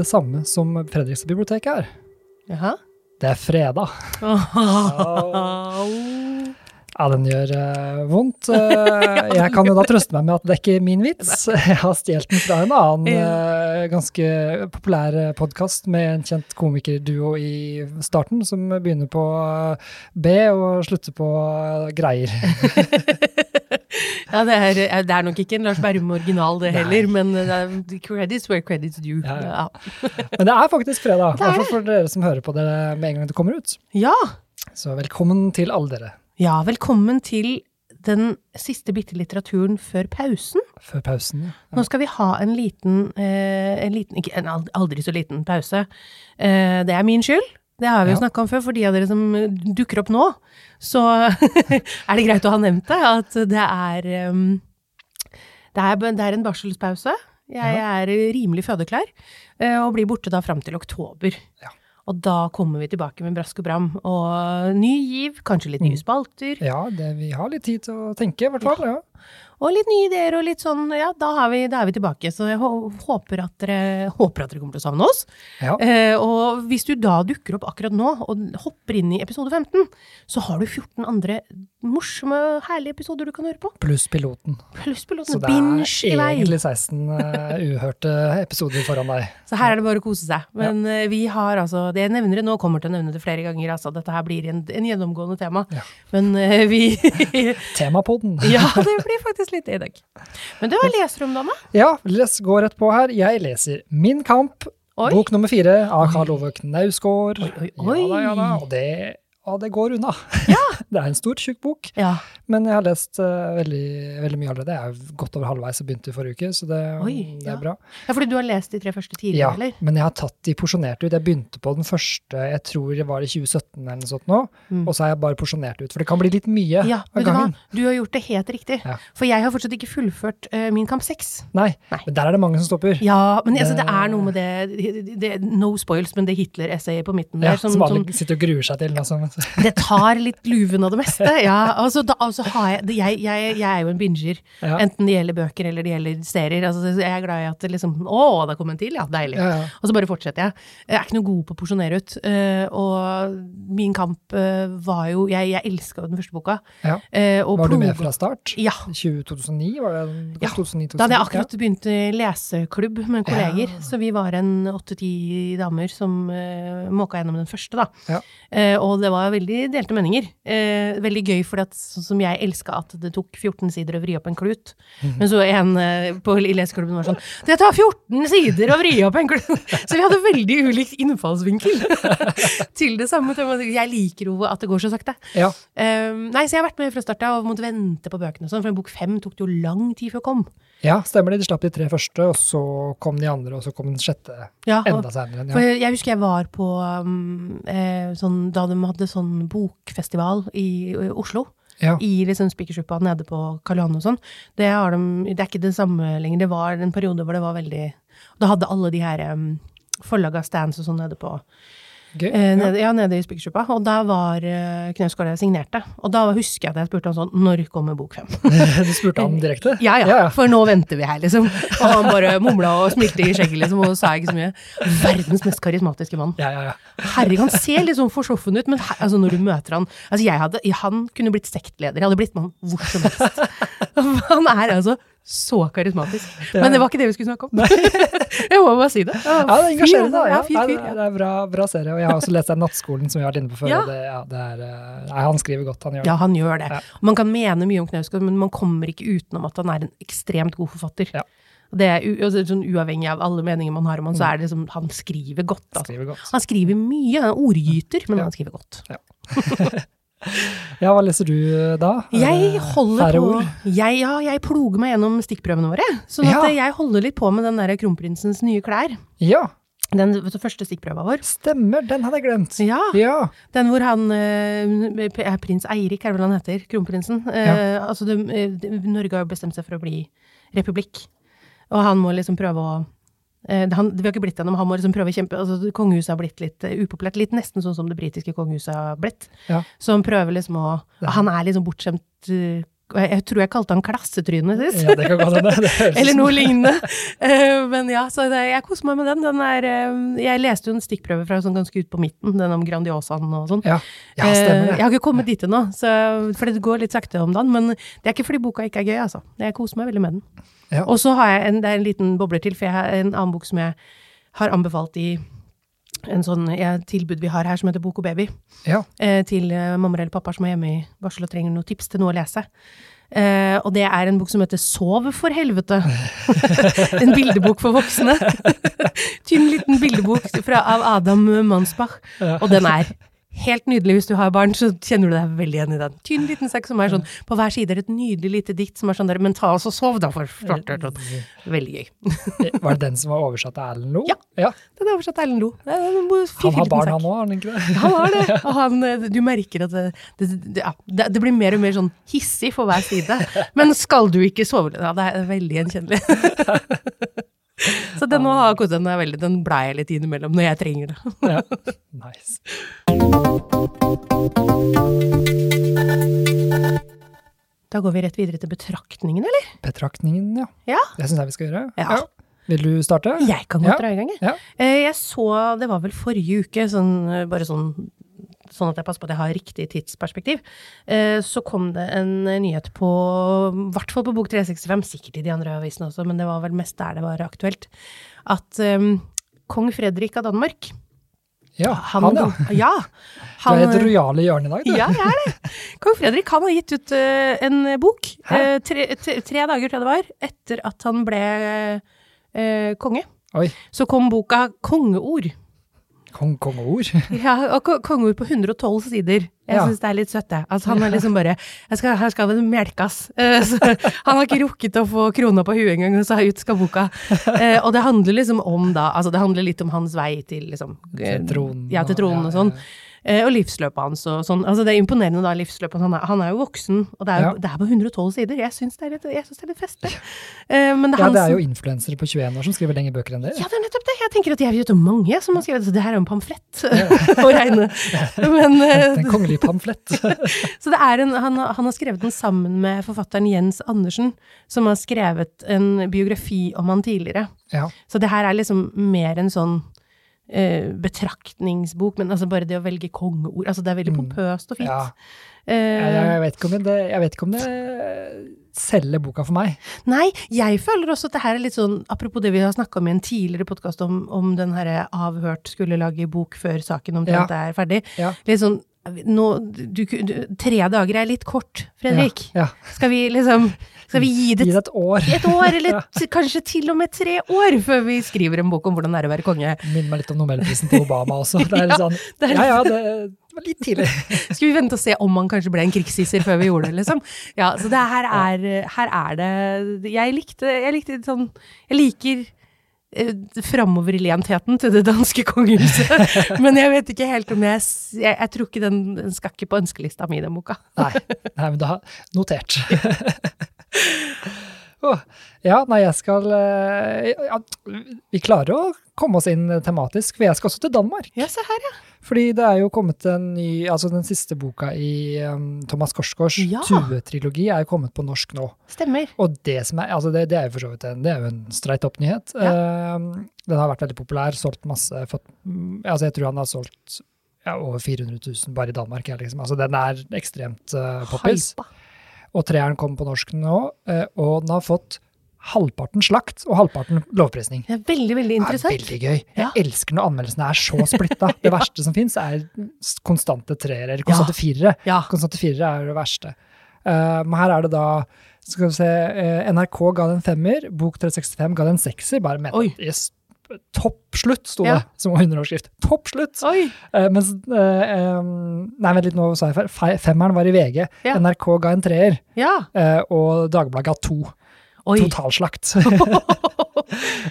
det samme som Fredrikstad bibliotek er. Jaha. Det er fredag. Ja, den gjør uh, vondt. Uh, jeg kan jo da trøste meg med at det er ikke min vits. Jeg har stjålet den fra en annen uh, ganske populær podkast med en kjent komikerduo i starten, som begynner på B og slutter på greier. Ja, det er, eh, det er nok ikke en Lars Berrum-original, det heller, men det er credits where credits due. Ja, ja. Men det er faktisk fredag, i er hvert fall for dere som hører på det med en gang det kommer ut. ja. Så velkommen til alle dere. Ja, velkommen til den siste bitte litteraturen før pausen. Før pausen. ja. Nå skal vi ha en liten, eh, en liten ikke en aldri så liten pause. Eh, det er min skyld. Det har vi jo Ja. snakka om før. For de av dere som eh, dukker opp nå, så er det greit å ha nevnt det. At det er, um, det er, det er en barselspause. Jeg er rimelig fødeklar, eh, og blir borte da fram til oktober. Ja. Og da kommer vi tilbake med brask og bram. Og ny giv, kanskje litt nye Mm. spalter. Ja, det, vi har litt tid til å tenke, i hvert fall. Ja. Og litt nye ideer og litt sånn, ja, da, er vi, da er vi tilbake. Så jeg håper at dere, håper at dere kommer til å savne oss. Ja. Eh, og hvis du da dukker opp akkurat nå og hopper inn i episode 15, så har du 14 andre morsomme, herlige episoder du kan høre på. Pluss piloten. Pluss Så piloten. det Binge i er vei. egentlig 16 eh, uhørte episoder foran deg. Så her er det bare å kose seg. Men ja. vi har altså, det jeg nevner det nå, kommer til å nevne det flere ganger. Altså, dette her blir en, en gjennomgående tema. Ja. Men uh, vi Temapodden. Ja, det blir faktisk litt det i dag. Men du, var leserom, Danne? Ja, les gå rett på her. Jeg leser Min kamp, Oi. bok nummer fire av Karl Ove Knausgård. Oi, oi, Ja da, ja da. Og det, ja, det går unna. det er en stor, tjukk bok, Ja. men jeg har lest uh, veldig, veldig mye allerede. Jeg er godt over halvveis og begynte i forrige uke, så det, Oi, det ja. er bra. ja, fordi du har lest de tre første Ja, eller? Ja, men jeg har tatt de porsjonert ut. Jeg begynte på den første, jeg tror det var i 2017 eller noe sånt nå, Mm. og så har jeg bare porsjonert ut, for det kan bli litt mye Ja, av gangen. du. Du har gjort det helt riktig. Ja. For jeg har fortsatt ikke fullført uh, Min kamp 6. Nei, Nei. men der er det mange som stopper. Ja, men altså, det Det- er noe med det, det, det No spoils, men det Hitler-essayet på midten Ja, der som, som alle sitter og gruer seg til. Altså. Det tar litt luven av det meste. Ja, altså, da, altså har jeg, jeg, jeg, jeg er jo en binger. Ja. Enten det gjelder bøker eller det gjelder serier. Altså, jeg er glad i at det liksom Å, det kom en til, ja. Deilig. Ja. Og så bare fortsetter jeg. Jeg er ikke noe god på å porsjonere ut. eh, og Min kamp eh, var jo Jeg, jeg elska jo den første boka. Eh, Var du med fra start? Ja. 2009? Var det Ja, 2009, 2010? Da hadde jeg akkurat begynt leseklubb med kolleger, så vi var en åtte-ti damer som uh, måka gjennom den første, da. Ja. Og det var veldig delte meninger. Eh, veldig gøy, for at, sånn som jeg elska at det tok 14 sider å vri opp en klut. Mhm. Men så en eh, på i leseklubben var sånn Det tar 14 sider å vri opp en klut! Så vi hadde veldig ulik innfallsvinkel til det samme. Jeg liker jo at det går så sakte. Ja. Eh, nei, så jeg har vært med fra start av og måtte vente på bøkene og sånn, for en bok fem tok det jo lang tid før jeg kom. Ja, stemmer det. De slapp de tre første, og så kom de andre, og så kom den sjette Ja, enda seinere. Ja. jeg, jeg husker jeg var på um, eh, sånn, da de hadde sånn bokfestival i, i Oslo. Ja. I liksom Spikersuppa nede på Karl Johan og sånn. Det, de, det er ikke det samme lenger. Det var en periode hvor det var veldig Da hadde alle de her um, forlaga stands og sånn nede på Gøy. Eh, Ja. nede, ja, nede i Spikersuppa. Og da var uh, Knausgård der signerte. Og da husker jeg at jeg spurte han sånn Når kommer bok fem? Du spurte han direkte? Ja, ja, for nå venter vi her, liksom. Og han bare mumla og smilte i skjegget, liksom, og sa ikke så mye. Verdens mest karismatiske mann. Ja, ja, ja. Herregud, han ser litt sånn forsoffen ut, men her, altså, når du møter han Altså, jeg hadde Han kunne blitt sektleder. Jeg hadde blitt med han hvor som helst. Han er altså så karismatisk. Men det var ikke det vi skulle snakke om. Jeg må bare si det. Ja, det er engasjerende. Ja, Ja, fyr, fyr, det ja. det er bra, bra serie. Og jeg har også lest den Nattskolen som vi har vært inne på før. Ja. Det, ja, det er, eh, nei, han skriver godt, han gjør det. Ja, han gjør det. Man kan mene mye om Knausgård, men man kommer ikke utenom at han er en ekstremt god forfatter. Ja. Det er sånn uavhengig av alle meninger man har om han, så er det liksom Han skriver godt, altså. Skriver godt. Han skriver mye, han er ordgyter, men han skriver godt. Ja, hva leser du eh, da? Jeg Eh, holder færre på jeg, Ja, jeg ploger meg gjennom stikkprøvene våre. Sånn at Ja. eh, jeg holder litt på med den der kronprinsens nye klær. Ja, Den du, første stikkprøva vår. stemmer. Den hadde jeg glemt. Ja, Ja. den hvor han eh, Prins Eirik, er det vel han heter? Kronprinsen. Eh, altså, det, eh, Norge har jo bestemt seg for å bli republikk. Og han må liksom prøve å eh, han, Vi har ikke blitt gjennom Hamar som liksom prøve å kjempe altså, Kongehuset har blitt litt uh, upopulært. Litt nesten sånn som det britiske kongehuset har blitt. Ja. Så han prøver liksom å. Han er liksom bortskjemt uh, Jeg tror jeg kalte han klassetrynet sist. Ja, det kan godt hende. Eller noe lignende. Uh, men ja, så det, jeg koser meg med den. den er, eh, jeg leste jo en stikkprøve fra sånn ganske ut på midten, den om Grandiosaen og sånn. Ja, ja stemmer Eh, det. Jeg har ikke kommet dit ennå, for det går litt sakte om dagen. Men det er ikke fordi boka ikke er gøy, altså. Jeg koser meg veldig med den. Ja. Og så har jeg en, det er en liten bobler til, for jeg har en annen bok som jeg har anbefalt i en sånn ja, tilbud vi har her som heter Bok og baby, Ja. eh, til eh, mammaer eller pappaer som er hjemme i barsel og trenger noen tips til noe å lese. Eh, og det er en bok som heter Sov for helvete. en bildebok for voksne. Tynn liten bildebok fra, av Adam Mansbach. Og den er helt nydelig hvis du har barn, så kjenner du deg veldig igjen i den. Tynn liten sekk som er sånn, på hver side er et nydelig lite dikt som er sånn der, men ta oss og sov da, for starter. Veldig gøy. Var det den som var oversatt av Erlend Loe? Ja. ja. Den er oversatt av Erlend. Er Han har barn, han òg, har han ikke det? Han har det. Og han, eh, du merker at det, det, det, ja, det, det blir mer og mer sånn hissig for hver side. Men skal du ikke sove Ja, det er veldig gjenkjennelig. Så den nå har kost er veldig, den blei jeg litt innimellom når jeg trenger det. Ja. Nice. Da går vi rett videre til betraktningen, eller? Betraktningen, ja. Ja. Det syns jeg vi skal gjøre. Ja. Vil du starte? Jeg kan godt Ja. dra i gang, jeg. Ja. Eh, Jeg så, det var vel forrige uke, sånn, eh, bare sånn, sånn at jeg passer på at jeg har riktig tidsperspektiv, eh, så kom det en nyhet på, i hvert fall på Bok 365, sikkert i de andre avisene også, men det var vel mest der det var aktuelt, at eh, kong Fredrik av Danmark, Ja, han, han, ja. ja, Du er i han, det rojale hjørnet i dag, du. ja, jeg er det. Kong Fredrik han har gitt ut uh, en bok tre, tre, tre dager, tror jeg det var, etter at han ble uh, konge. Oi. Så kom boka Kongeord. Kong, kongeord. Ja, og kongeord på 112 sider. Jeg Ja. syns det er litt søtt, jeg. Altså, han er liksom bare jeg skal, Her skal det melkes. Uh, han har ikke rukket å få krona på huet engang, og så ut skal boka. Uh, og det handler liksom om da Altså, det handler litt om hans vei til liksom eh, Til tronen. Ja, til tronen og sånn. ja. Eh, og livsløpet hans og sånn. Altså, det er imponerende, da, livsløpet. Han er, han er jo voksen, og det er, jo, Ja. det er på 112 sider. Jeg syns det er litt, det er litt festlig. Eh, Ja, han det er jo influensere på 21 år som skriver lengre bøker enn det. ja, det er nettopp det. Jeg tenker at jeg vet om mange som har skrevet så Det her er jo en pamflett å regne. Men, eh, En kongelig pamflett. så det er en, han, han har skrevet den sammen med forfatteren Jens Andersen, som har skrevet en biografi om han tidligere. Ja. Så det her er liksom mer en sånn eh, betraktningsbok, men altså bare det å velge kongeord altså Det er veldig Mm. pompøst og fint. ja. Eh, Jeg, vet ikke om det, jeg vet ikke om det selger boka for meg. Nei, jeg føler også at det her er litt sånn, apropos det vi har snakka om i en tidligere podkast om, om den herre avhørt skulle lage bok før saken omtrent er ferdig. Ja. Litt sånn nå, du, du, Tre dager er litt kort, Fredrik. Ja, ja. Skal vi liksom Skal vi gi det Gi det et år. et år, eller Ja. kanskje til og med tre år, før vi skriver en bok om hvordan det er å være konge? Minner meg litt om Nobelprisen til Obama også. Det er litt sånn, ja ja, det var litt tidlig. Skal vi vente og se om han kanskje ble en krigshisser før vi gjorde det, liksom? Ja, så det her er, her er det Jeg likte, jeg likte sånn Jeg liker framoverlentheten til det danske kongehuset. Men jeg vet ikke helt om jeg Jeg, jeg tror ikke den, den skal ikke på ønskelista mi, den boka. Nei, nei men da notert. Åh, ja, nei, jeg skal eh, ja, Vi klarer å komme oss inn tematisk, for jeg skal også til Danmark. Ja, se her, ja. Fordi det er jo kommet en ny Altså den siste boka i um, Thomas Korsgaards Ja. Tue-trilogi er jo kommet på norsk nå. Stemmer. Og det som er, altså det, det er jo for så vidt en, det er jo en streit opp nyhet. Um, den har vært veldig populær, solgt masse. Fått, altså jeg tror han har solgt ja, over 400 000 bare i Danmark. Liksom. Altså den er ekstremt uh, poppis. Hypa. Og treeren kom på norsk nå, eh, og den har fått halvparten slakt og halvparten lovprisning. Det er veldig, veldig Det er veldig gøy. Jeg Ja. elsker når anmeldelsene er så splitta. Det verste som fins, er konstante treere, eller konstante firere. Ja. Konstante firere er det verste. Uh, men her er det da skal vi se, uh, NRK ga det en femmer, Bok 365 ga det en sekser. Bare med Oi. yes, topp slutt, sto Ja. det som underoverskrift. Topp slutt! Oi! Eh, mens eh, Nei, vent litt, nå sa jeg feil. Femmeren var i VG. Ja. NRK ga en treer, Ja. eh, og Dagbladet ga to. Oi. Totalslakt.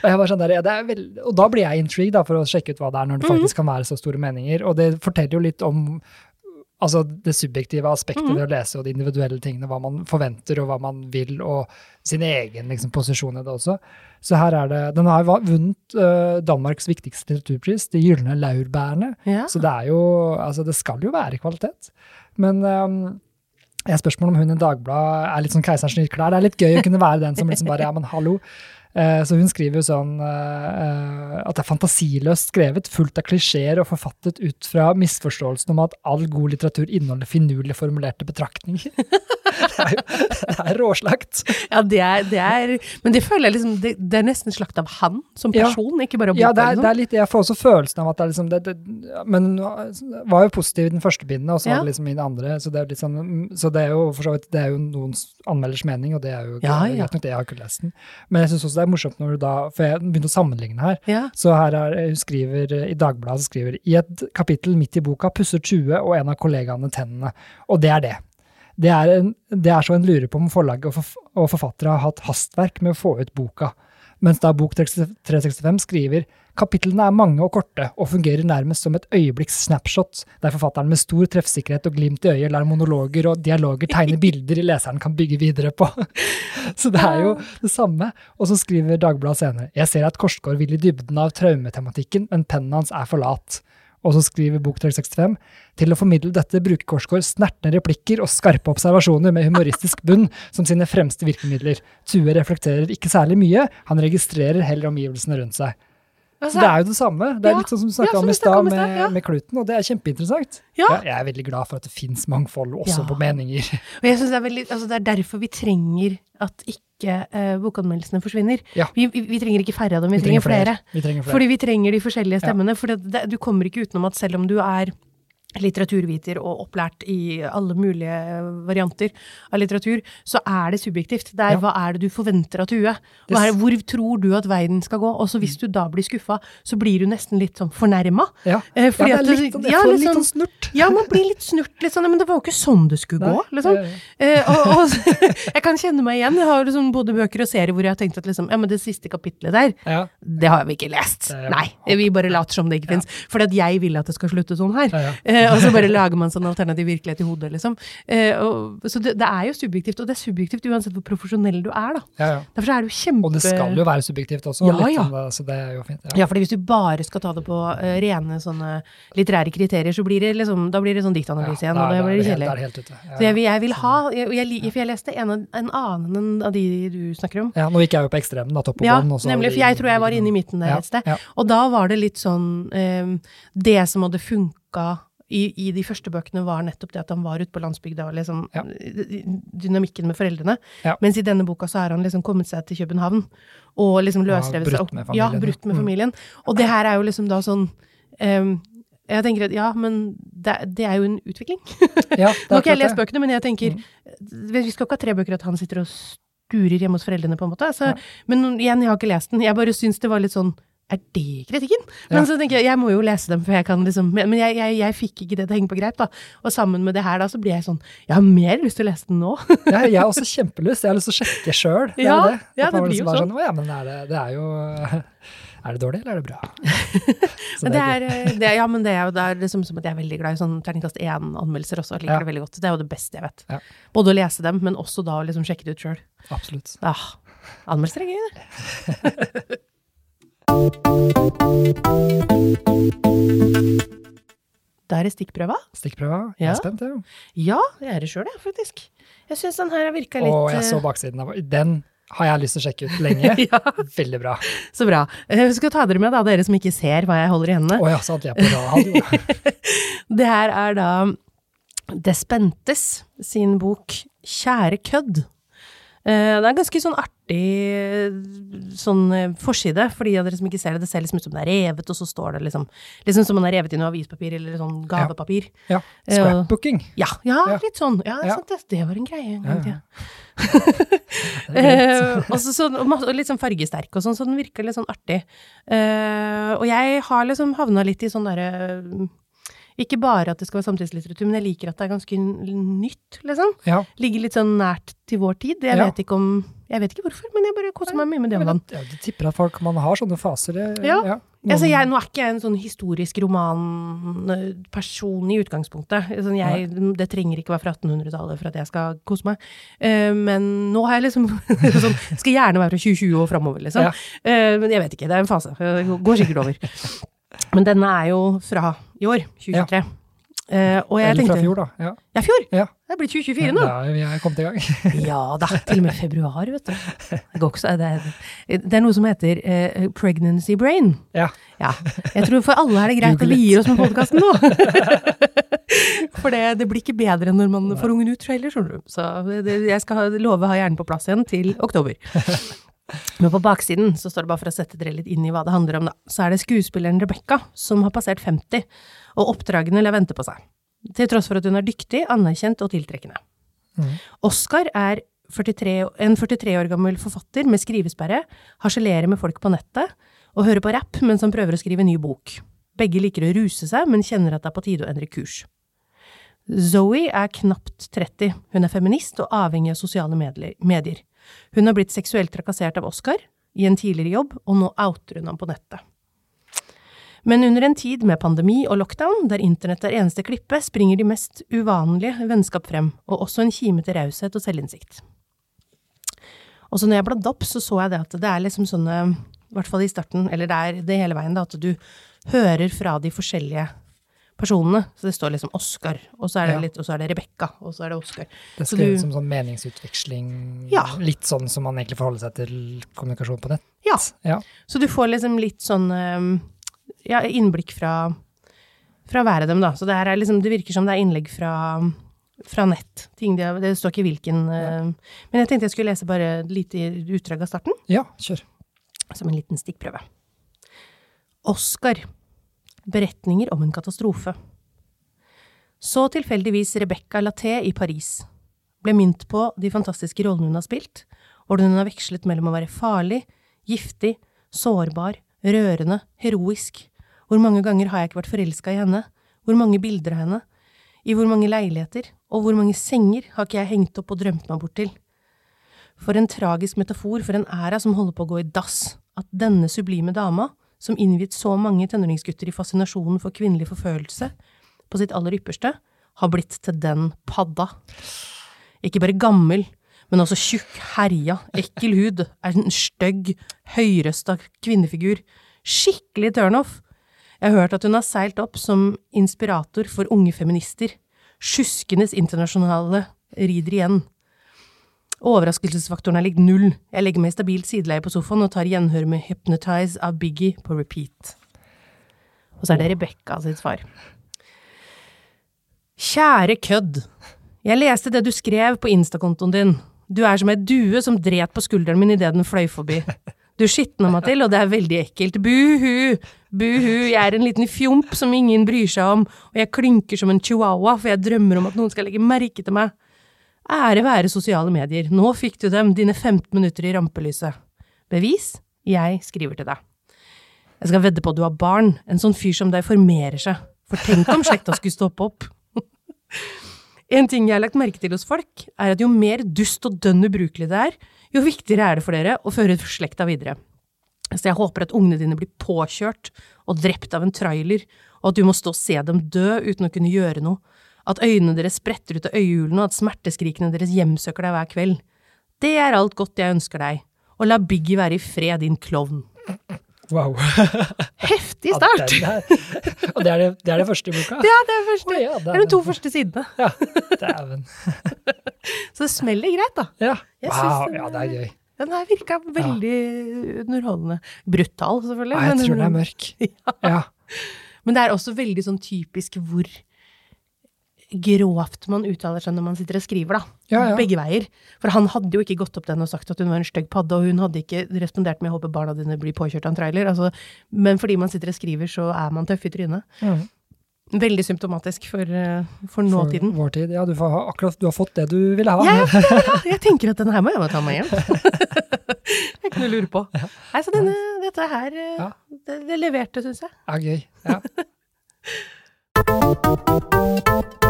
og, sånn der, ja, det er vel, og da blir jeg intrigued da, for å sjekke ut hva det er, når det Mhm. faktisk kan være så store meninger. Og det forteller jo litt om altså det subjektive aspektet ved å lese, og de individuelle tingene, hva man forventer og hva man vil, og sin egen liksom, posisjon i det også. Så her er det, Den har vunnet uh, Danmarks viktigste litteraturpris, De gylne laurbærene. Ja. Så det er jo Altså, det skal jo være kvalitet. Men um, Jeg spørsmål om hun i Dagbladet er litt sånn Keiserens nye klær. Det er litt gøy å kunne være den som liksom bare Ja, men hallo. Eh, Så hun skriver jo sånn eh, at det er fantasiløst skrevet, fullt av klisjeer og forfattet ut fra misforståelsen om at all god litteratur inneholder finurlig formulerte betraktninger. det er jo det er råslakt. Ja, det er, det er Men det føler jeg liksom Det, det er nesten slakt av han som Ja. person, ikke bare boka. Ja, det er, liksom. det er litt, jeg får også følelsen av at det er liksom det, Men var jo positiv i den første bindene, og så Ja. var det liksom i den andre. Så det er litt sånn, så det er jo for så vidt det er jo noens anmelders mening, og det er jo Ja, greit nok, det jeg har ikke lest den. Men jeg syns også det er morsomt når du da For jeg begynte å sammenligne her. ja. Så her er, hun skriver eh, i Dagbladet skriver i et kapittel midt i boka pusser Tjue og en av kollegaene tennene. Og det er det. Det er, en, det er så en lurer på om forlaget og, forf og forfattere har hatt hastverk med å få ut boka. Mens da Bok 365 skriver kapitlene er mange og korte og fungerer nærmest som et øyeblikks snapshot, der forfatteren med stor treffsikkerhet og glimt i øyet lar monologer og dialoger tegne bilder leseren kan bygge videre på. Så det er jo det samme. Og så skriver Dagbladet senere jeg ser at Korsgaard vil i dybden av traumetematikken, men pennen hans er for lat. Og så skriver Bok 365 til å formidle dette bruker Korsgaard snertne replikker og skarpe observasjoner med humoristisk bunn som sine fremste virkemidler. Tue reflekterer ikke særlig mye, han registrerer heller omgivelsene rundt seg. Altså, Så det er jo det samme. Det er Ja, litt sånn som du snakka ja, om i stad med, ja. med Kluten, og det er kjempeinteressant. Ja. Jeg, er veldig glad for at det fins mangfold også på meninger. Og jeg synes det, er veldig, altså det er derfor vi trenger at ikke eh, bokanmeldelsene forsvinner. Ja. Vi, vi, vi trenger ikke færre av dem, vi, trenger flere. Vi trenger flere. Fordi vi trenger de forskjellige Ja. stemmene. For det, det, du kommer ikke utenom at selv om du er litteraturviter og opplært i alle mulige varianter av litteratur, så er det subjektivt. Det er Ja. hva er det du forventer av s- er, hvor tror du at verden skal gå? Og så hvis du da blir skuffa, så blir du nesten litt sånn fornærma. ja. Eh, ja, det er litt, sånn- jeg ja, litt sånn- sånn snurt. Ja, man blir litt snurt. Litt sånn, men det var jo ikke sånn det skulle gå. Nei, liksom. det- Eh, og, og, jeg kan kjenne meg igjen. Jeg har liksom både bøker og serier hvor jeg har tenkt at liksom, ja, men det siste kapitlet der, Ja, det har vi ikke lest. Nei, vi bare later som det ikke fins. For at jeg vil at det skal slutte sånn her. ja, ja. Eh, og så bare lager man sånn alternativ virkelighet i hodet, liksom. Eh, og, så det, det er jo subjektivt, og det er subjektivt uansett hvor profesjonell du er, da. ja, ja. Derfor er det jo kjempe... Og det skal jo være subjektivt også, Ja, ja. det- så det er jo fint. Ja. Ja, fordi hvis du bare skal ta det på eh, rene sånne litterære kriterier, så blir det liksom, da blir det sånn diktanalyse igjen, og det blir det kjedelig. Så jeg, jeg vil ha jeg, jeg, For jeg leste en, en annen enn av de du snakker om. ja, nå gikk jeg jo på ekstremen, da, topp og Ja, bånn. Nemlig. For jeg tror jeg var inne i midten der et sted. Og da var det litt sånn um, Det som hadde funka i, i de første bøkene, var nettopp det at han var ute på landsbygda og liksom Ja. Dynamikken med foreldrene. Ja. Mens i denne boka så har han liksom kommet seg til København og liksom løsrevet seg opp. Ja, brutt med Mm. familien. Og det her er jo liksom da sånn um, jeg tenker at ja, men det, det er jo en utvikling. Ja, Nå har ikke jeg lest bøkene, men jeg tenker Vi skal ikke ha tre bøker at han sitter og sturer hjemme hos foreldrene, på en måte. Så, Ja. Men igjen, jeg har ikke lest den. Jeg bare syns det var litt sånn Er det kritikken? Men Ja. så tenker jeg jeg må jo lese dem, for jeg kan liksom Men jeg, jeg, jeg fikk ikke det til å henge på greip, da. Og sammen med det her, da, så blir jeg sånn Jeg har mer lyst til å lese den nå. Ja, jeg har også kjempelyst. Jeg har lyst til å sjekke sjøl. Er Ja, det. ja, det blir liksom jo sånn. sånn. Ja, men er det, det er jo Er det dårlig, eller er det bra? Det er, eh, det, ja, men det er jo det er liksom som at jeg er veldig glad i sånn terningkast én-anmeldelser også. Jeg liker Ja. det veldig godt. Det er jo det beste jeg vet. Ja. Både å lese dem, men også da å liksom sjekke det ut sjøl. Absolutt. Ja. anmeldelser er gøy, det. Da er det stikkprøva. Stikkprøva. Jeg Ja. er spent, jeg. Ja, jeg er det sjøl, jeg, faktisk. Jeg syns den her virka litt Å, jeg så eh, baksiden av Den har jeg lyst til å sjekke ut lenge. Ja, Veldig bra. så bra. Eh, Vi skal ta dere med, da, dere som ikke ser hva jeg holder i hendene. Å ja, så hadde jeg på radio. Det her er da Despentes sin bok Kjære kødd. Eh, Det er en ganske sånn artig sånn eh, forside, for de av dere som ikke ser det. Det ser liksom ut som det er revet, og så står det liksom Liksom som man har revet i noe avispapir eller sånn gavepapir. Ja. Ja. Scrapbooking. Ja, ja, litt sånn. Ja, det Ja. sant, det. Det var en greie en gang i tida. Eh, og så sånn, og litt sånn fargesterk og sånn, så den virker litt sånn artig. Uh, og jeg har liksom havna litt i sånn derre Ikke bare at det skal være samtidslitteratur, men jeg liker at det er ganske nytt, liksom. Ja. Ligger litt sånn nært til vår tid. Jeg Ja. vet ikke om Jeg vet ikke hvorfor, men jeg bare koser meg mye med det om dagen. Ja, du tipper at folk man har sånne faser. eh, Ja. Noen- Altså, jeg, nå er ikke jeg en sånn historisk romanperson i utgangspunktet. Sånn, jeg, det trenger ikke være fra 1800-tallet for at jeg skal kose meg. Uh, men nå har jeg liksom sånn, Skal gjerne være fra 2020 og framover, liksom. Ja. Uh, men jeg vet ikke, det er en fase. Det går sikkert over. Men denne er jo fra i år, 2023. Eh, og jeg Eller fra fjor, da. Ja. Ja, fjor! Ja. Det blitt 2024 nå. Ja, vi er kommet i gang. Ja da, til og med februar, vet du. Det, går ikke det, er, det er noe som heter uh, pregnancy brain. Ja. Ja. Jeg tror for alle er det greit at vi gir oss med podkasten nå. For det, det blir ikke bedre når man får ungen ut heller, skjønner du. Så jeg skal love å ha hjernen på plass igjen til oktober. Men på baksiden, så står det bare for å sette dere litt inn i hva det handler om, da, så er det skuespilleren Rebekka som har passert 50, og oppdragene lar vente på seg. Til tross for at hun er dyktig, anerkjent og tiltrekkende. Mm. Oscar er 43, en 43 år gammel forfatter med skrivesperre, harselerer med folk på nettet og hører på rapp mens han prøver å skrive en ny bok. Begge liker å ruse seg, men kjenner at det er på tide å endre kurs. Zoe er knapt 30. Hun er feminist og avhengig av sosiale medier. Hun har blitt seksuelt trakassert av Oscar i en tidligere jobb, og nå outer hun ham på nettet. Men under en tid med pandemi og lockdown, der internett er eneste klippe, springer de mest uvanlige vennskap frem, og også en kime til raushet og selvinnsikt. Og så når jeg bladde opp, så så jeg det at det er liksom sånne, i hvert fall i starten, eller det er det hele veien, da, at du hører fra de forskjellige personene. Så det står liksom Oscar, og så er det, Ja. litt, og så er det Rebekka, og så er det Oscar. Det Så du- som sånn meningsutveksling. Ja. Litt sånn som man egentlig forholder seg til kommunikasjon på nett. Ja. Ja. Så du får liksom litt sånn eh, ja, innblikk fra, fra hver av dem, da. Så det liksom, det virker som det er innlegg fra, fra nett. Ting de, det står ikke hvilken eh, Men jeg tenkte jeg skulle lese bare et lite utdrag av starten, ja, kjør. som en liten stikkprøve. Oscar. Beretninger om en katastrofe. Så tilfeldigvis Rebecca Laté i Paris. Ble minnet på de fantastiske rollene hun har spilt, hvordan hun har vekslet mellom å være farlig, giftig, sårbar, rørende, heroisk. Hvor mange ganger har jeg ikke vært forelska i henne? Hvor mange bilder av henne? I hvor mange leiligheter? Og hvor mange senger har ikke jeg hengt opp og drømt meg bort til? For en tragisk metafor for en æra som holder på å gå i dass, at denne sublime dama, som innviet så mange tenåringsgutter i fascinasjonen for kvinnelig forfølelse, på sitt aller ypperste, har blitt til den padda. Ikke bare gammel, men også tjukk, herja, ekkel hud, er en stygg, høyrøsta kvinnefigur. Skikkelig turnoff. Jeg har hørt at hun har seilt opp som inspirator for unge feminister. Sjuskenes internasjonale rider igjen. Overraskelsesfaktoren er lik null. Jeg legger meg i stabilt sideleie på sofaen og tar gjenhør med Hypnotize av Biggie på repeat. Og så er det Rebekka sitt svar. Kjære kødd. Jeg leste det du skrev på Insta-kontoen din. Du er som ei due som dret på skulderen min idet den fløy forbi. Du skitna meg til, og det er veldig ekkelt. Buhu! Buhu, jeg er en liten fjomp som ingen bryr seg om, og jeg klynker som en chihuahua, for jeg drømmer om at noen skal legge merke til meg. Ære være sosiale medier, nå fikk du dem, dine 15 minutter i rampelyset. Bevis? Jeg skriver til deg. Jeg skal vedde på at du har barn, en sånn fyr som deg formerer seg, for tenk om slekta skulle stoppe opp. En ting jeg har lagt merke til hos folk, er at jo mer dust og dønn ubrukelig det er, jo viktigere er det for dere å føre slekta videre. Så jeg håper at ungene dine blir påkjørt og drept av en trailer, og at du må stå og se dem dø uten å kunne gjøre noe, at øynene deres spretter ut av øyehulene, og at smerteskrikene deres hjemsøker deg hver kveld. Det er alt godt jeg ønsker deg, og la Biggie være i fred, din klovn. Wow. Heftig start! Ja, er- Og det er det, det er det første i boka? Ja, det er første. Oh, ja, Det er de to første sidene. Ja, dæven. Så det smeller greit, da. Ja. Wow, den ja, det er gøy. Den her virka veldig underholdende. Brutal, selvfølgelig. Ja, jeg men- tror den er mørk. Ja. Men det er også veldig sånn typisk hvor grovt man uttaler seg når man sitter og skriver, da. Ja, ja. Begge veier. For han hadde jo ikke gått opp den og sagt at hun var en stygg padde, og hun hadde ikke respondert med 'jeg håper barna dine blir påkjørt av en trailer'. Altså, men fordi man sitter og skriver, så er man tøff i trynet. Mm. Veldig symptomatisk for, for nåtiden. For vår tid. Ja, du, får ha, akkurat, du har fått det du ville ha. Ja, ja, jeg tenker at denne her må jeg ta meg hjem. det er ikke noe å lure på. Nei, så denne, dette her, eh, Ja. det, det leverte, syns jeg. Ja, gøy. Ja.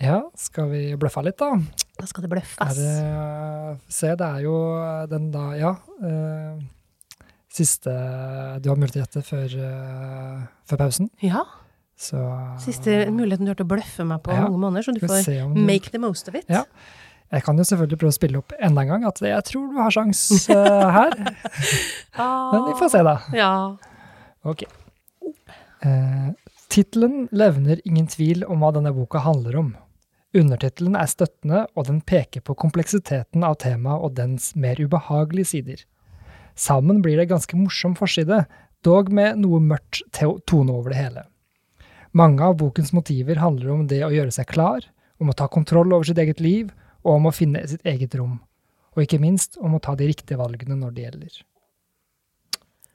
ja, skal vi bløffe litt, da? Da skal det Er bløffes. det, se, det er jo den da, ja eh, Siste du har mulighet til å gjette før, eh, før pausen. Ja. Så Siste muligheten du har til å bløffe meg på Ja. mange måneder, så du får du- make the most of it. Ja. Jeg kan jo selvfølgelig prøve å spille opp enda en gang at jeg tror du har sjans uh, her. Men vi får se, da. Ja. Ok. Eh, Tittelen levner ingen tvil om hva denne boka handler om. Undertittelen er støttende, og den peker på kompleksiteten av temaet og dens mer ubehagelige sider. Sammen blir det ganske morsom forside, dog med noe mørkt tone over det hele. Mange av bokens motiver handler om det å gjøre seg klar, om å ta kontroll over sitt eget liv, og om å finne sitt eget rom. Og ikke minst om å ta de riktige valgene når det gjelder.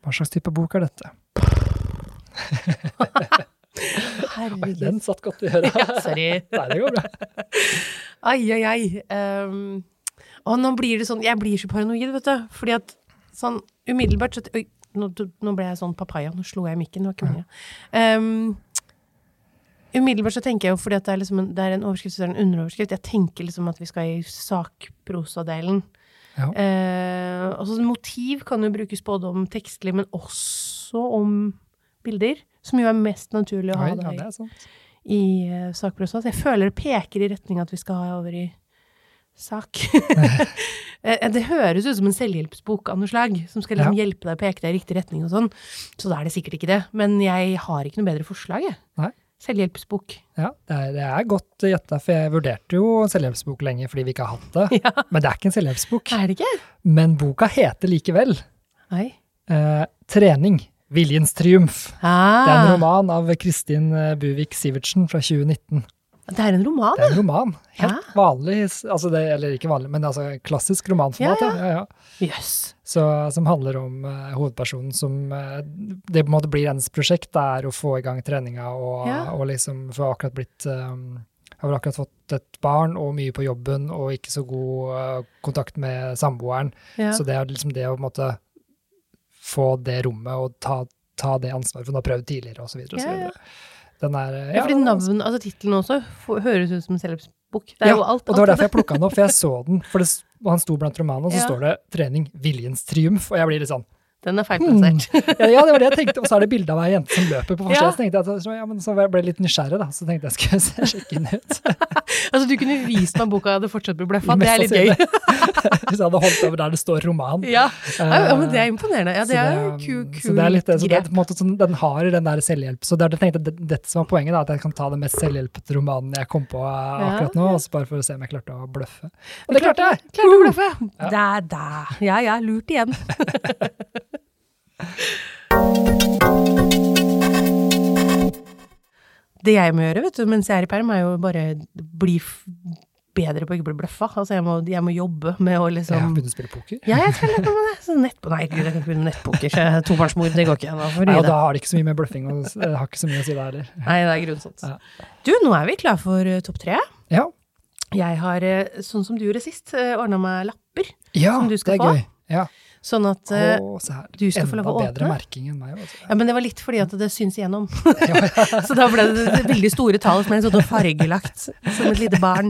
Hva slags type bok er dette? Oi, den satt godt i øret. Ja, sorry. Nei, det går bra. Ai, ai, ai. Um, og nå blir det sånn Jeg blir så paranoid, vet du. Fordi at sånn umiddelbart så Oi, nå, nå, ble jeg sånn papaya. Nå slo jeg mikken. Det var ikke meninga. Um, umiddelbart så tenker jeg jo fordi det er, liksom en, det er en overskrift er det en underoverskrift. Jeg tenker liksom at vi skal i sakprosadelen. Ja. Eh, altså, motiv kan jo brukes både om tekstlig, men også om bilder. Som jo er mest naturlig å ha Oi, ja, i, i uh, sakprosa. Så jeg føler det peker i retning at vi skal ha over i sak. Eh, det høres ut som en selvhjelpsbok av noe slag, som skal liksom ja. hjelpe deg å peke deg i riktig retning og sånn. Så da er det sikkert ikke det. Men jeg har ikke noe bedre forslag, jeg. Nei. Selvhjelpsbok. Ja, det er, det er godt gjetta, for jeg vurderte jo selvhjelpsbok lenge fordi vi ikke har hatt det. Ja. Men det er ikke en selvhjelpsbok. Er det ikke? Men boka heter likevel Nei. Eh, Trening. Viljens triumf. Ah. Det er en roman av Kristin eh, Buvik Sivertsen fra 2019. Det er en roman, Det er en roman. Helt ja. vanlig, altså det, eller ikke vanlig, men altså klassisk romanformat. Ja, ja. ja, yes. Så, som handler om uh, hovedpersonen som uh, Det på en måte blir hennes prosjekt, det er å få i gang treninga og, og liksom få akkurat blitt um, har vel akkurat fått et barn og mye på jobben og ikke så god uh, kontakt med samboeren. Så det er liksom det å på en måte få det rommet og ta, ta det ansvaret, for hun har prøvd tidligere osv. Ja, ja. Den er, ja, ja, fordi navn, altså tittelen også høres ut som en selvhjelpsbok. Det er ja, jo alt. og det var derfor jeg plukka den opp, for jeg så den. For det, han sto blant romanene, og så ja. står det 'Trening viljens triumf', og jeg blir litt sånn den er feilplassert. Hmm. Ja, det var det jeg tenkte. Og så er det bilde av ei jente som løper på forsida. Ja. Så tenkte jeg, så, ja, men så ble jeg litt nysgjerrig, da. Så tenkte jeg skulle se, sjekke den ut. altså du kunne vist meg boka hadde fortsatt blitt bløffa. Det er litt gøy. Hvis jeg hadde holdt over der det står roman. Ja, ja men det er imponerende. Ja, det, det er kul, kul Så det er litt det. Så det er på en måte sånn, den har den der selvhjelp. Så det er, jeg tenkte, det, dette som var poenget, da, at jeg kan ta den mest selvhjelpete romanen jeg kom på akkurat nå, og så bare for å se om jeg klarte å bløffe. Og det klarte jeg! Klarte å bløffe. Der, der. Ja ja, lurt igjen. Det jeg må gjøre vet du, mens jeg er i perm, er jo bare bli bedre på å ikke bli bløffa. Altså, jeg må, jeg må jobbe med å liksom ja, Begynne å spille poker? Ja, jeg skal på med det. Så nettpo Nei, gud, jeg kan ikke begynne med nettpoker. Tobarnsmor, det går ikke. Da, Nei, og da har det ikke så mye med bløffing og det har ikke så mye å si det heller. Nei, det er grunnsomt. Ja. Du, nå er vi klar for uh, topp tre. Ja. Jeg har, uh, sånn som du gjorde sist, uh, ordna meg lapper ja, som du skal. Det er gøy. Ja. Sånn at uh, du skal få lov å åpne. Enda bedre merking enn meg. Også. Ja, men det var litt fordi at det syns igjennom. så da ble det, det veldig store tall som er sånn fargelagt som et lite barn.